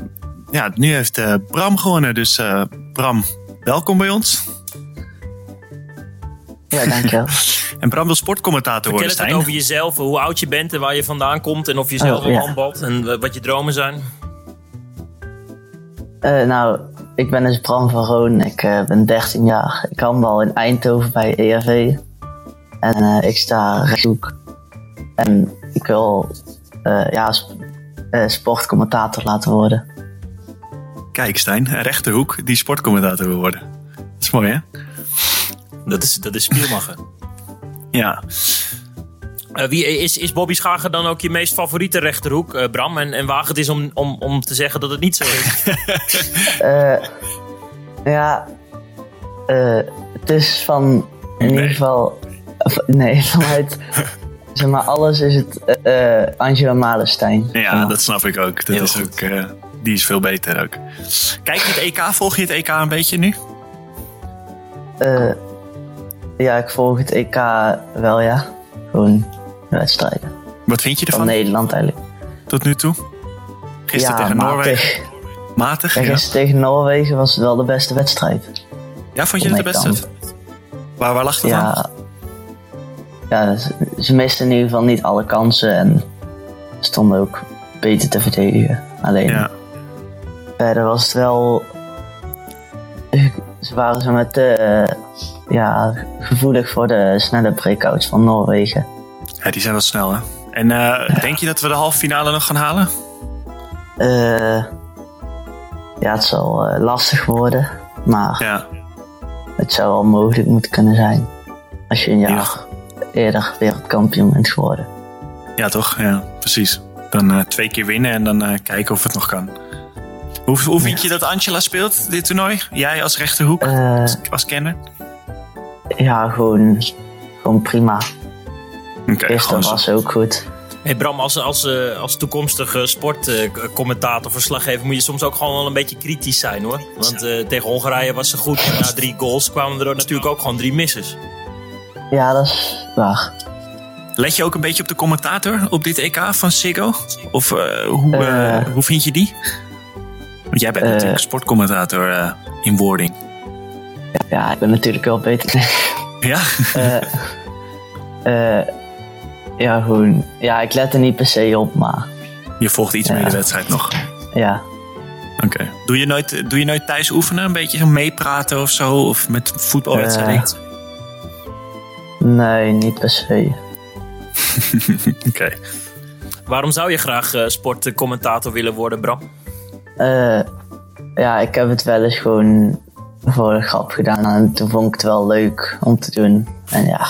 ja, nu heeft eh, Bram gewonnen. Dus eh, Bram, welkom bij ons. Ja, dankjewel. En Bram wil sportcommentator Vertel worden, wat Stijn. over jezelf, hoe oud je bent en waar je vandaan komt. En of je zelf Oh, ja. handbalt en wat je dromen zijn. Eh, nou, ik ben dus Bram van Roon. Ik eh, ben 13 jaar. Ik handbal in Eindhoven bij ERV. En eh, ik sta rechthoek. En ik wil eh, ja, sp- eh, sportcommentator laten worden. Kijk, Stijn, rechterhoek die sportcommentator wil worden. Dat is mooi, hè? Dat is, dat is Spielmacher. Ja. Eh, wie, is, is Bobby Schager dan ook je meest favoriete rechterhoek, eh, Bram? En, en waag het is om, om, om te zeggen dat het niet zo is. Eh, ja, eh, het is van in ieder geval. of, nee, vanuit. zeg maar, alles is het Angela Malenstein. Ja, dat snap ik ook. Dat Heel is goed. ook eh, die is veel beter ook. Kijk je het EK? Volg je het EK een beetje nu? Ja, ik volg het EK wel, ja. Gewoon de wedstrijden. Wat vind je Van ervan Nederland eigenlijk. tot nu toe? Gisteren ja, tegen Noorwegen. matig. Ja, Ja. gisteren tegen Noorwegen was het wel de beste wedstrijd. ja, vond je het de beste? Waar, waar lag het aan? Ja, ja ze, misten in ieder geval niet alle kansen en stonden ook beter te verdedigen. Alleen Ja. verder was het wel. Ze waren zo met eh, ja, gevoelig voor de snelle breakouts van Noorwegen. ja, die zijn wel snel, hè? En eh, denk je dat we de halve finale nog gaan halen? Eh, ja, het zal eh, lastig worden, maar Ja. het zou wel mogelijk moeten kunnen zijn. Als je een Ja. jaar eerder wereldkampioen bent geworden. Ja, toch? Ja, precies. Dan twee keer winnen en dan kijken of het nog kan. Hoe, hoe vind je dat Angela speelt, dit toernooi? Jij als rechterhoek, als, als kenner? Ja, gewoon, gewoon prima. Oké, Gisteren zo. was ook goed. Hey Bram, als, als, eh, als toekomstige sportcommentator, verslaggever, moet je soms ook gewoon wel een beetje kritisch zijn hoor. Want eh, tegen Hongarije was ze goed. Na drie goals kwamen er natuurlijk ook gewoon drie misses. Ja, dat is waar. Let je ook een beetje op de commentator op dit EK van Siggo? Of eh, hoe, eh, Eh. hoe vind je die? Want jij bent Eh. natuurlijk sportcommentator eh, in wording. Ja, ik ben natuurlijk wel beter. Ja? Eh, eh, ja, gewoon. Ja, ik let er niet per se op, maar Je volgt iets meer de wedstrijd nog. ja. Oké. Doe, je nooit, doe je nooit thuis oefenen? Een beetje meepraten of zo? Of met voetbalwedstrijden? Nee, niet per se. Oké. Waarom zou je graag eh, sportcommentator willen worden, Bram? Eh, ja, ik heb het wel eens gewoon voor de grap gedaan. En toen vond ik het wel leuk om te doen. En ja,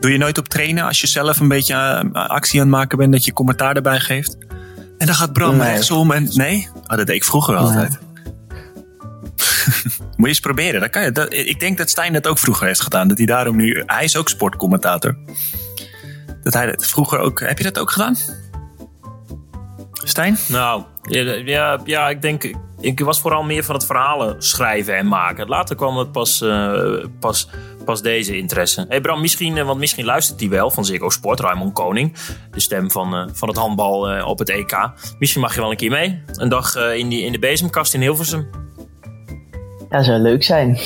Doe je nooit op trainen als je zelf een beetje eh, actie aan het maken bent, dat je commentaar erbij geeft? En dan gaat Bram Nee. rechtsom en. Nee? Oh, dat deed ik vroeger altijd. Moet je eens proberen. Dat kan je. Dat, ik denk dat Stijn dat ook vroeger heeft gedaan. Dat hij daarom nu. Hij is ook sportcommentator. Dat hij dat vroeger ook. Heb je dat ook gedaan? Stijn? Nou, ja, ja, ja, ik denk. Ik was vooral meer van het verhalen schrijven en maken. Later kwam het pas, eh, pas, pas deze interesse. Hey Bram, misschien, eh, want misschien luistert hij wel van Ziggo Sport, Raymond Koning. De stem van, eh, van het handbal op het EK. Misschien mag je wel een keer mee. Een dag in, die, in de bezemkast in Hilversum. ja zou leuk zijn.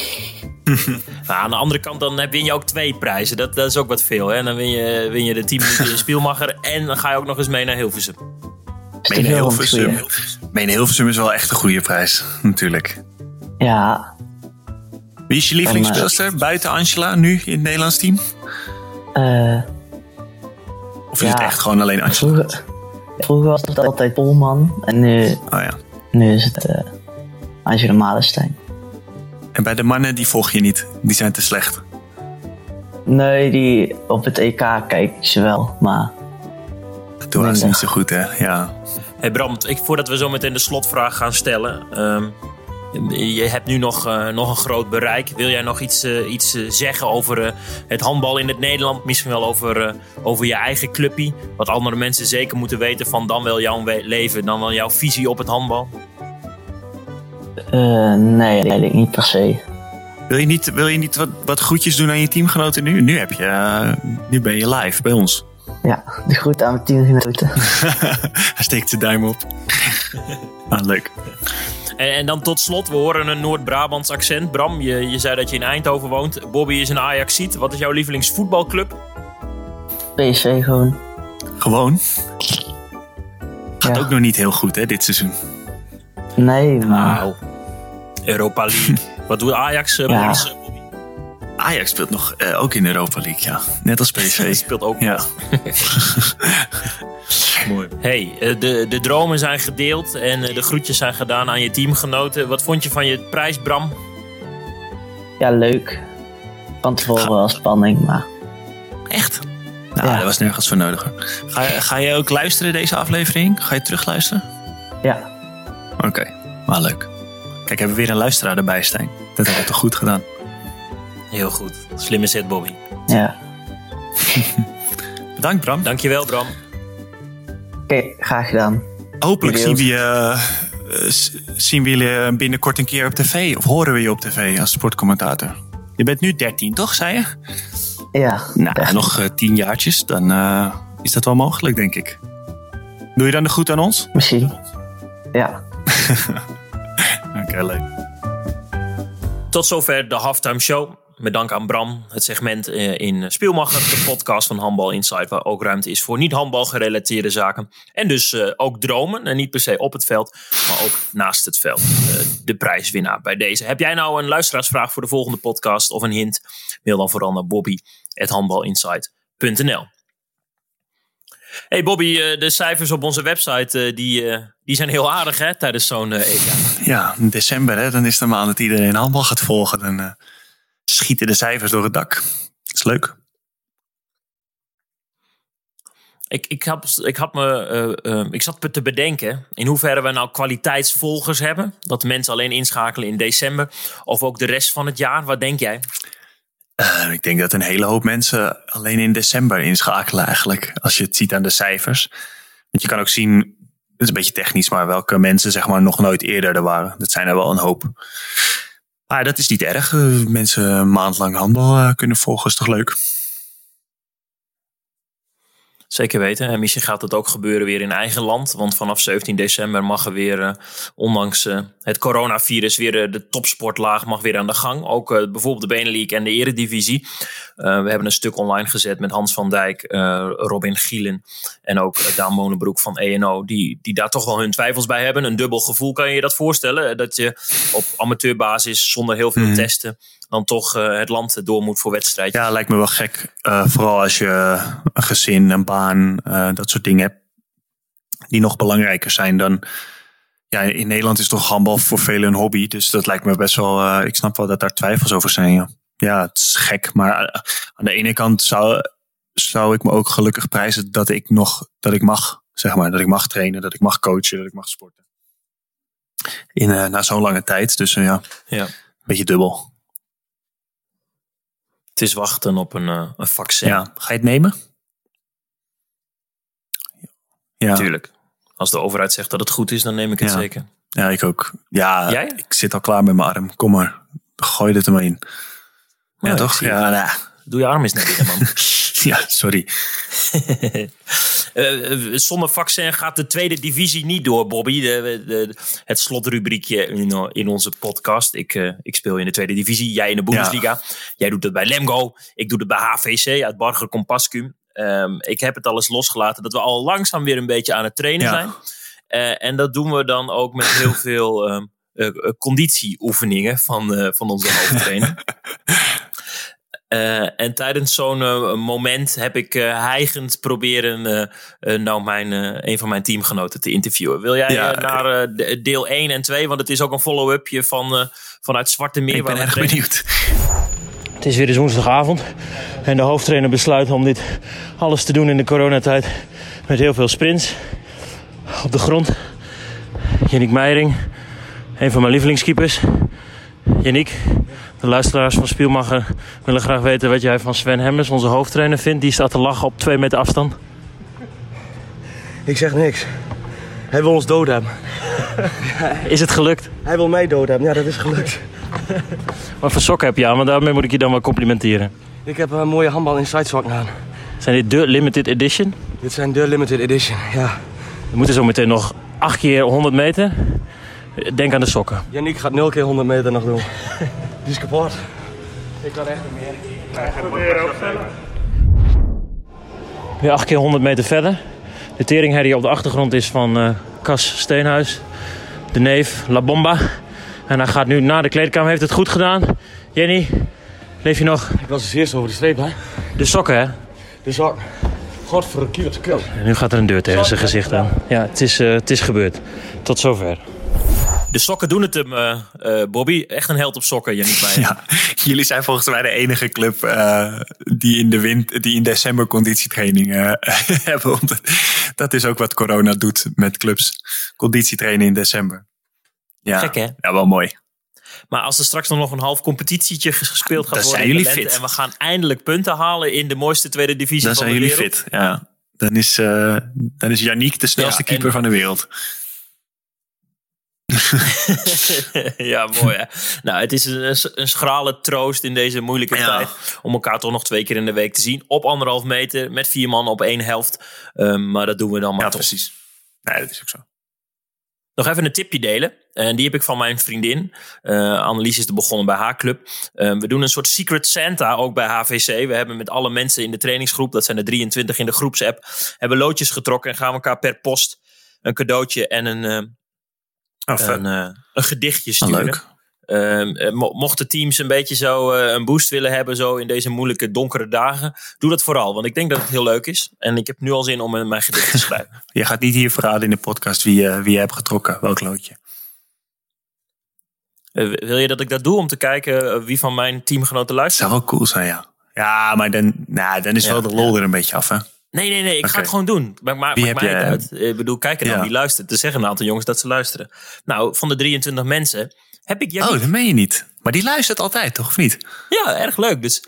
Nou, aan de andere kant dan win je ook twee prijzen. Dat, dat is ook wat veel. Hè? Dan win je, win je de 10 minuten in Spielmacher. En dan ga je ook nog eens mee naar Hilversum. Meen Hilversum. Meen Hilversum is wel echt een goede prijs. Natuurlijk. Ja, Wie is je lievelingsspeelster buiten Angela nu in het Nederlands team? eh, Of is Ja. het echt gewoon alleen Angela? vroeger, vroeger was het altijd Polman. En nu, Oh ja. nu is het eh Angela Malenstein. En bij de mannen, die volg je niet. Die zijn te slecht. Nee, die op het EK kijk ik ze wel. Maar Toen was het niet zo goed, hè? Ja. Hey Bram, ik, voordat we zo meteen de slotvraag gaan stellen. ehm, je hebt nu nog, eh, nog een groot bereik. Wil jij nog iets, eh, iets eh, zeggen over eh, het handbal in het Nederland? Misschien wel over, eh, over je eigen clubpie. Wat andere mensen zeker moeten weten van dan wel jouw we- leven, dan wel jouw visie op het handbal. eh, nee, eigenlijk niet per se. Wil je niet, wil je niet wat, wat groetjes doen aan je teamgenoten nu? Nu, heb je, nu ben je live bij ons. Ja, de groet aan mijn teamgenoten. Hij steekt de duim op. ah, leuk. En, en dan tot slot, we horen een Noord-Brabants accent. Bram, je, je zei dat je in Eindhoven woont. Bobby is een Ajaxiet. Wat is jouw lievelingsvoetbalclub? PSV gewoon. Gewoon. Gaat Ja. ook nog niet heel goed, hè, dit seizoen. Nee, maar Nou, Europa League. Wat doet Ajax, Ja. Ajax speelt nog eh, ook in Europa League, ja. Net als PSV. speelt ook Ja. Mooi. Hey, eh, de, de dromen zijn gedeeld en eh, de groetjes zijn gedaan aan je teamgenoten. Wat vond je van je prijs, Bram? ja, leuk. Van tevoren wel spanning, maar Echt? Nou, Ja. dat was nergens voor nodig. hoor. Ga, je- ga je ook luisteren deze aflevering? Ga je terugluisteren? ja, Oké, maar leuk. Kijk, hebben we weer een luisteraar erbij, Stijn. Dat hebben we toch goed gedaan. Heel goed. Slimme zet, Bobby. ja. Bedankt, Bram. Dankjewel, Bram. Oké, graag gedaan. Hopelijk zien Jullie we, je, eh, zien we jullie binnenkort een keer op tv. Of horen we je op tv als sportcommentator. Je bent nu 13, toch, zei je? Ja, Nou, nog eh, 10 jaartjes. Dan eh, is dat wel mogelijk, denk ik. Doe je dan de goed aan ons? misschien. Ja, Oké, leuk. Tot zover de halftime show. Met dank aan Bram, het segment eh, in Spielmacher, de podcast van Handbal Insight, waar ook ruimte is voor niet-handbal gerelateerde zaken. En dus eh, ook dromen, en niet per se op het veld, maar ook naast het veld. Eh, de prijswinnaar bij deze. Heb jij nou een luisteraarsvraag voor de volgende podcast of een hint? Mail dan vooral naar bobby.handbalinsight.nl Hey Bobby, de cijfers op onze website die, die zijn heel aardig hè, tijdens zo'n EK. Ja, in december, hè, dan is de maand dat iedereen handbal gaat volgen. Dan schieten de cijfers door het dak. Is leuk. Ik, ik, had, ik, had me, eh, eh, ik zat me te bedenken in hoeverre we nou kwaliteitsvolgers hebben. Dat mensen alleen inschakelen in december. Of ook de rest van het jaar. Wat denk jij? Uh, ik denk dat een hele hoop mensen alleen in december inschakelen eigenlijk. Als je het ziet aan de cijfers. Want je kan ook zien, het is een beetje technisch, maar welke mensen zeg maar nog nooit eerder er waren. Dat zijn er wel een hoop. Maar dat is niet erg. Uh, mensen een maand lang handel uh, kunnen volgen is toch leuk. Zeker weten. En misschien gaat het ook gebeuren weer in eigen land. Want vanaf 17 december mag er weer, uh, ondanks uh, het coronavirus, weer uh, de topsportlaag mag weer aan de gang. Ook bijvoorbeeld de Benelink en de Eredivisie. we hebben een stuk online gezet met Hans van Dijk, Robin Gielen en ook Daan Monenbroek van ENO. Die, die daar toch wel hun twijfels bij hebben. Een dubbel gevoel kan je je dat voorstellen. Dat je op amateurbasis zonder heel veel mm. testen dan toch uh, het land door moet voor wedstrijd. Ja, lijkt me wel gek. Uh, vooral als je een gezin, een baan, uh, dat soort dingen hebt. Die nog belangrijker zijn dan. Ja, in Nederland is toch handbal voor velen een hobby. Dus dat lijkt me best wel. ik snap wel dat daar twijfels over zijn. Ja, ja het is gek. Maar aan de ene kant zou, zou ik me ook gelukkig prijzen dat ik nog. Dat ik mag, zeg maar. Dat ik mag trainen, dat ik mag coachen, dat ik mag sporten. In, na zo'n lange tijd. Dus ja, ja, een beetje dubbel. Het is wachten op een, uh, een vaccin. Ja. Ga je het nemen? Ja. Tuurlijk. Als de overheid zegt dat het goed is, dan neem ik het zeker. Ja, ik ook. Ja, Jij? ik zit al klaar met mijn arm. Kom maar, gooi dit er maar in. ja, toch? Ja, nou. Doe je arm eens naar binnen, man. ja, sorry. uh, zonder vaccin gaat de tweede divisie niet door, Bobby. De, de, het slotrubriekje in, in onze podcast. Ik, uh, ik speel in de tweede divisie, jij in de Bundesliga. Jij doet het bij Lemgo. Ik doe het bij HVC uit Barger Compascum. Um, ik heb het alles losgelaten dat we al langzaam weer een beetje aan het trainen ja. zijn. Uh, en dat doen we dan ook met heel veel um, conditieoefeningen van, van onze hoofdtrainer. Uh, en tijdens zo'n uh, moment heb ik uh, hijgend proberen nou mijn, een van mijn teamgenoten te interviewen. Wil jij ja, naar deel 1 en 2? Want het is ook een follow-upje van, vanuit Zwarte Meer. Ik ben erg benieuwd. Het is weer de woensdagavond. En de hoofdtrainer besluit om dit alles te doen in de coronatijd. Met heel veel sprints. Op de grond. Yannick Meijering. Een van mijn lievelingskeepers. Yannick, de luisteraars van Spielmacher willen graag weten wat jij van Sven Hemmers, onze hoofdtrainer, vindt. Die staat te lachen op twee meter afstand. Ik zeg niks. Hij wil ons dood hebben. is het gelukt? Hij wil mij dood hebben. Ja, dat is gelukt. Wat voor sokken heb je aan? Want daarmee moet ik je dan wel complimenteren. Ik heb een mooie handbal inside sokken aan. Zijn dit de limited edition? Dit zijn de limited edition, ja. We moeten zo meteen nog 8 keer 100 meter. Denk aan de sokken. Yannick gaat 0 keer 100 meter nog doen. Die is kapot. Ik kan echt niet meer. Ik ook verder. Weer 8 keer 100 meter verder. De teringherrie op de achtergrond is van uh, Cas Steenhuis. De neef La Bomba. En hij gaat nu naar de kleedkamer. Heeft het goed gedaan. Jenny, leef je nog? Ik was het eerst over de streep, hè? De sokken, hè? De sokken. Godverdomme, wat. En nu gaat er een deur tegen zijn gezicht aan. Ja, het is, uh, het is gebeurd. Tot zover. De sokken doen het hem, uh, uh, Bobby. Echt een held op sokken, Jannik Meijer. Ja, jullie zijn volgens mij de enige club uh, die, in de wind, die in december conditietraining hebben. Dat is ook wat corona doet met clubs. Conditietrainen in december. Ja, Gek hè? Ja, wel mooi. Maar als er straks nog een half competitietje gespeeld gaat dan worden. zijn jullie fit. En we gaan eindelijk punten halen in de mooiste tweede divisie dan van de wereld. Dan zijn jullie fit, ja. Dan is, dan is Yannick de snelste ja, keeper en... van de wereld. ja, mooi hè. Nou, het is een, een schrale troost in deze moeilijke ja. tijd. Om elkaar toch nog twee keer in de week te zien. Op anderhalf meter, met vier man op één helft. Um, maar dat doen we dan maar ja, toch. precies. Nee, dat is ook zo. Nog even een tipje delen. En die heb ik van mijn vriendin. Uh, Annelies is er begonnen bij haar club. Uh, we doen een soort Secret Santa ook bij HVC. We hebben met alle mensen in de trainingsgroep, dat zijn er 23 in de groepsapp, hebben loodjes getrokken en gaan we elkaar per post een cadeautje en een, uh, oh, een, een, gedichtje sturen. Oh, leuk. Uh, mochten teams een beetje zo uh, een boost willen hebben, zo in deze moeilijke donkere dagen, doe dat vooral. Want ik denk dat het heel leuk is. En ik heb nu al zin om mijn gedicht te schrijven. je gaat niet hier verraden in de podcast wie, uh, wie je hebt getrokken, welk loodje. wil je dat ik dat doe om te kijken wie van mijn teamgenoten luistert? Zou wel cool zijn, ja. Ja, maar dan, nou, dan is ja, wel de lol er een beetje af, hè? Nee, nee, nee. Ik okay. ga het gewoon doen. Maar maakt mij uit. Ik bedoel, kijk er dan wie luistert. Er zeggen een aantal jongens dat ze luisteren. Nou, van de 23 mensen heb ik Yannick. Oh, dat meen je niet. Maar die luistert altijd, toch? Of niet? Ja, erg leuk. Dus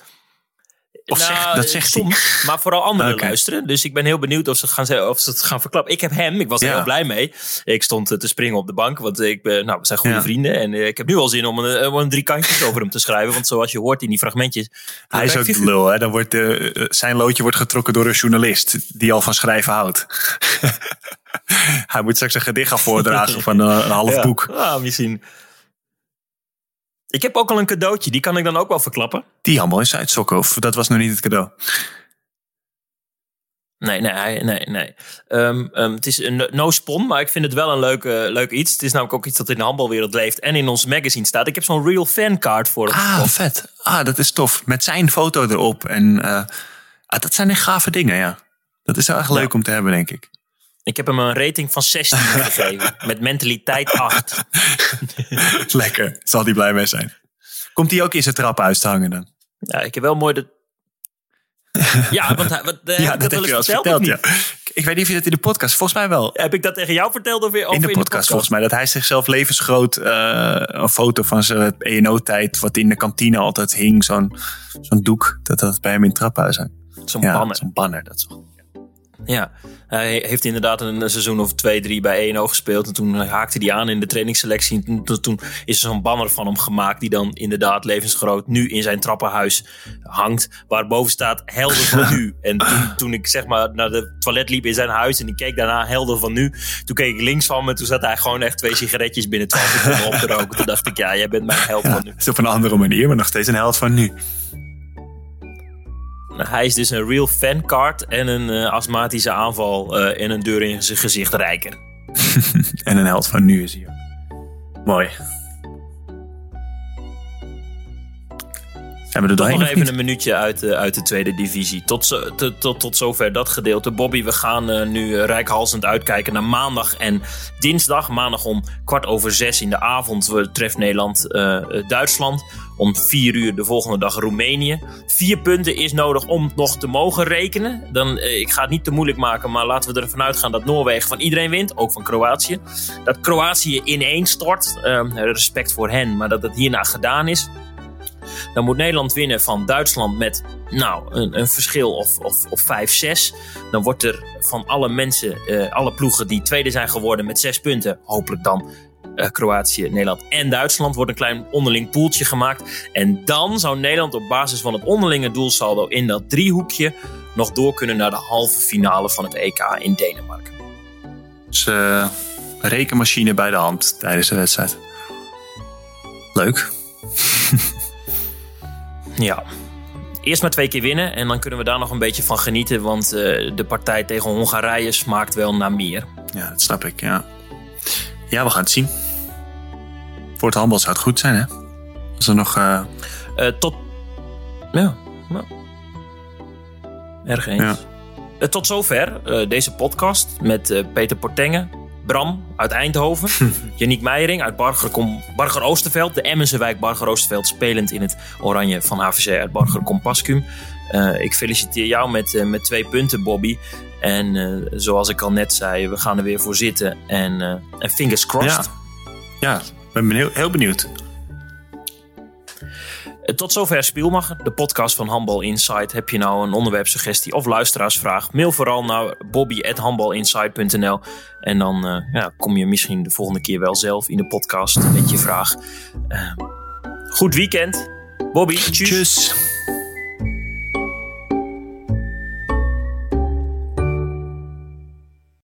Of Nou, dat zegt hij. soms, maar vooral anderen luisteren. Dus ik ben heel benieuwd of ze het gaan, of ze het gaan verklappen. Ik heb hem, ik was er Ja. heel blij mee. Ik stond eh, te springen op de bank, want ik ben, nou, we zijn goede Ja. vrienden. En eh, ik heb nu al zin om een, om een drie kantjes over hem te schrijven. Want zoals je hoort in die fragmentjes. Hij is ook de lul, hè? Dan wordt, eh, eh, zijn loodje wordt getrokken door een journalist die al van schrijven houdt. Hij moet straks een gedicht gaan voordragen van eh, een half Ja. boek. Ah, misschien. Ik heb ook al een cadeautje, die kan ik dan ook wel verklappen. Die handbal in Zuidsokken, of dat was nog niet het cadeau. Nee, nee, nee, nee. Ehm, ehm, het is een no-spon, maar ik vind het wel een leuk, eh, leuk iets. Het is namelijk ook iets dat in de handbalwereld leeft en in ons magazine staat. Ik heb zo'n real fan card voor hem. Ah, vet. Ah, dat is tof. Met zijn foto erop. En eh, ah, dat zijn echt gave dingen, ja. Dat is wel echt leuk om te hebben, denk ik. Ik heb hem een rating van 16 gegeven. Met mentaliteit 8. Lekker. Zal hij blij mee zijn. Komt hij ook in zijn trappenhuis te hangen dan? Ja, ik heb wel mooi de... Ja, want hij- wat, eh, ja, dat heb je wel al verteld, ja. Ik weet niet of je dat in de podcast... Volgens mij wel. Heb ik dat tegen jou verteld of weer of in de podcast, volgens mij. Dat hij zichzelf levensgroot eh, een foto van zijn ENO-tijd... wat in de kantine altijd hing. Zo'n zo'n doek. Dat dat bij hem in het trappenhuis hangt. Zo'n ja, banner. Zo'n banner. Dat is toch... Ja, hij heeft inderdaad een seizoen of twee, drie bij 1 gespeeld. En toen haakte hij aan in de trainingsselectie. En toen, is er zo'n banner van hem gemaakt. Die dan inderdaad levensgroot nu in zijn trappenhuis hangt. Waarboven staat helder van nu. En toen, toen ik zeg maar naar de toilet liep in zijn huis. En ik keek daarna helder van nu. Toen keek ik links van me. En toen zat hij gewoon echt twee sigaretjes binnen 12 seconden op te roken. Toen dacht ik, ja, jij bent mijn held van nu. Het is op een andere manier, maar nog steeds een held van nu. Hij is dus een real fancard en een eh, astmatische aanval eh, en een deur in zijn gezicht rijker. En een held van nu is hij. Mooi. Zijn we er doorheen Nog even een minuutje uit, de- uit de tweede divisie. Tot, zo- tot, tot, tot zover dat gedeelte. Bobby, we gaan eh, nu eh, rijkhalsend uitkijken naar maandag en dinsdag. Maandag om kwart over zes in de avond we treft Nederland eh, eh, Duitsland. Om vier uur de volgende dag Roemenië. Vier punten is nodig om nog te mogen rekenen. Dan, eh, ik ga het niet te moeilijk maken, maar laten we ervan uitgaan dat Noorwegen van iedereen wint. Ook van Kroatië. Dat Kroatië ineenstort. Eh, respect voor hen, maar dat het hierna gedaan is. Dan moet Nederland winnen van Duitsland met nou, een, een verschil of, of, of 5-6. Dan wordt er van alle mensen, eh, alle ploegen die tweede zijn geworden met zes punten, hopelijk dan eh, Kroatië, Nederland en Duitsland, wordt een klein onderling poeltje gemaakt. En dan zou Nederland op basis van het onderlinge doelsaldo in dat driehoekje nog door kunnen naar de halve finale van het EK in Denemarken. Dus, eh, rekenmachine bij de hand tijdens de wedstrijd. Leuk. Ja. Eerst maar twee keer winnen en dan kunnen we daar nog een beetje van genieten. Want eh, de partij tegen Hongarije smaakt wel naar meer. Ja, dat snap ik, ja. Ja, we gaan het zien. Voor het handbal zou het goed zijn, hè? Als er nog... eh, Eh, tot. Ja. ja. Erg eens. Ja. Eh, tot zover deze podcast met Peter Portengen, Bram uit Eindhoven, Janiek Meijering uit Barger, Barger Oosterveld, de Emmense wijk Barger Oosterveld, spelend in het oranje van HVC uit Barger Compascum. Ik feliciteer jou met, met twee punten, Bobby. En eh, zoals ik al net zei, we gaan er weer voor zitten. En, eh, en fingers crossed. ja, ik ben benieuwd, heel benieuwd. Eh, Tot zover Spielmacher, de podcast van Handbal Insight. Heb je nou een onderwerpsuggestie of luisteraarsvraag? Mail vooral naar bobby.handbalinsight.nl En dan ja, kom je misschien de volgende keer wel zelf in de podcast met je vraag. Goed weekend. Bobby, tjus. Tjus.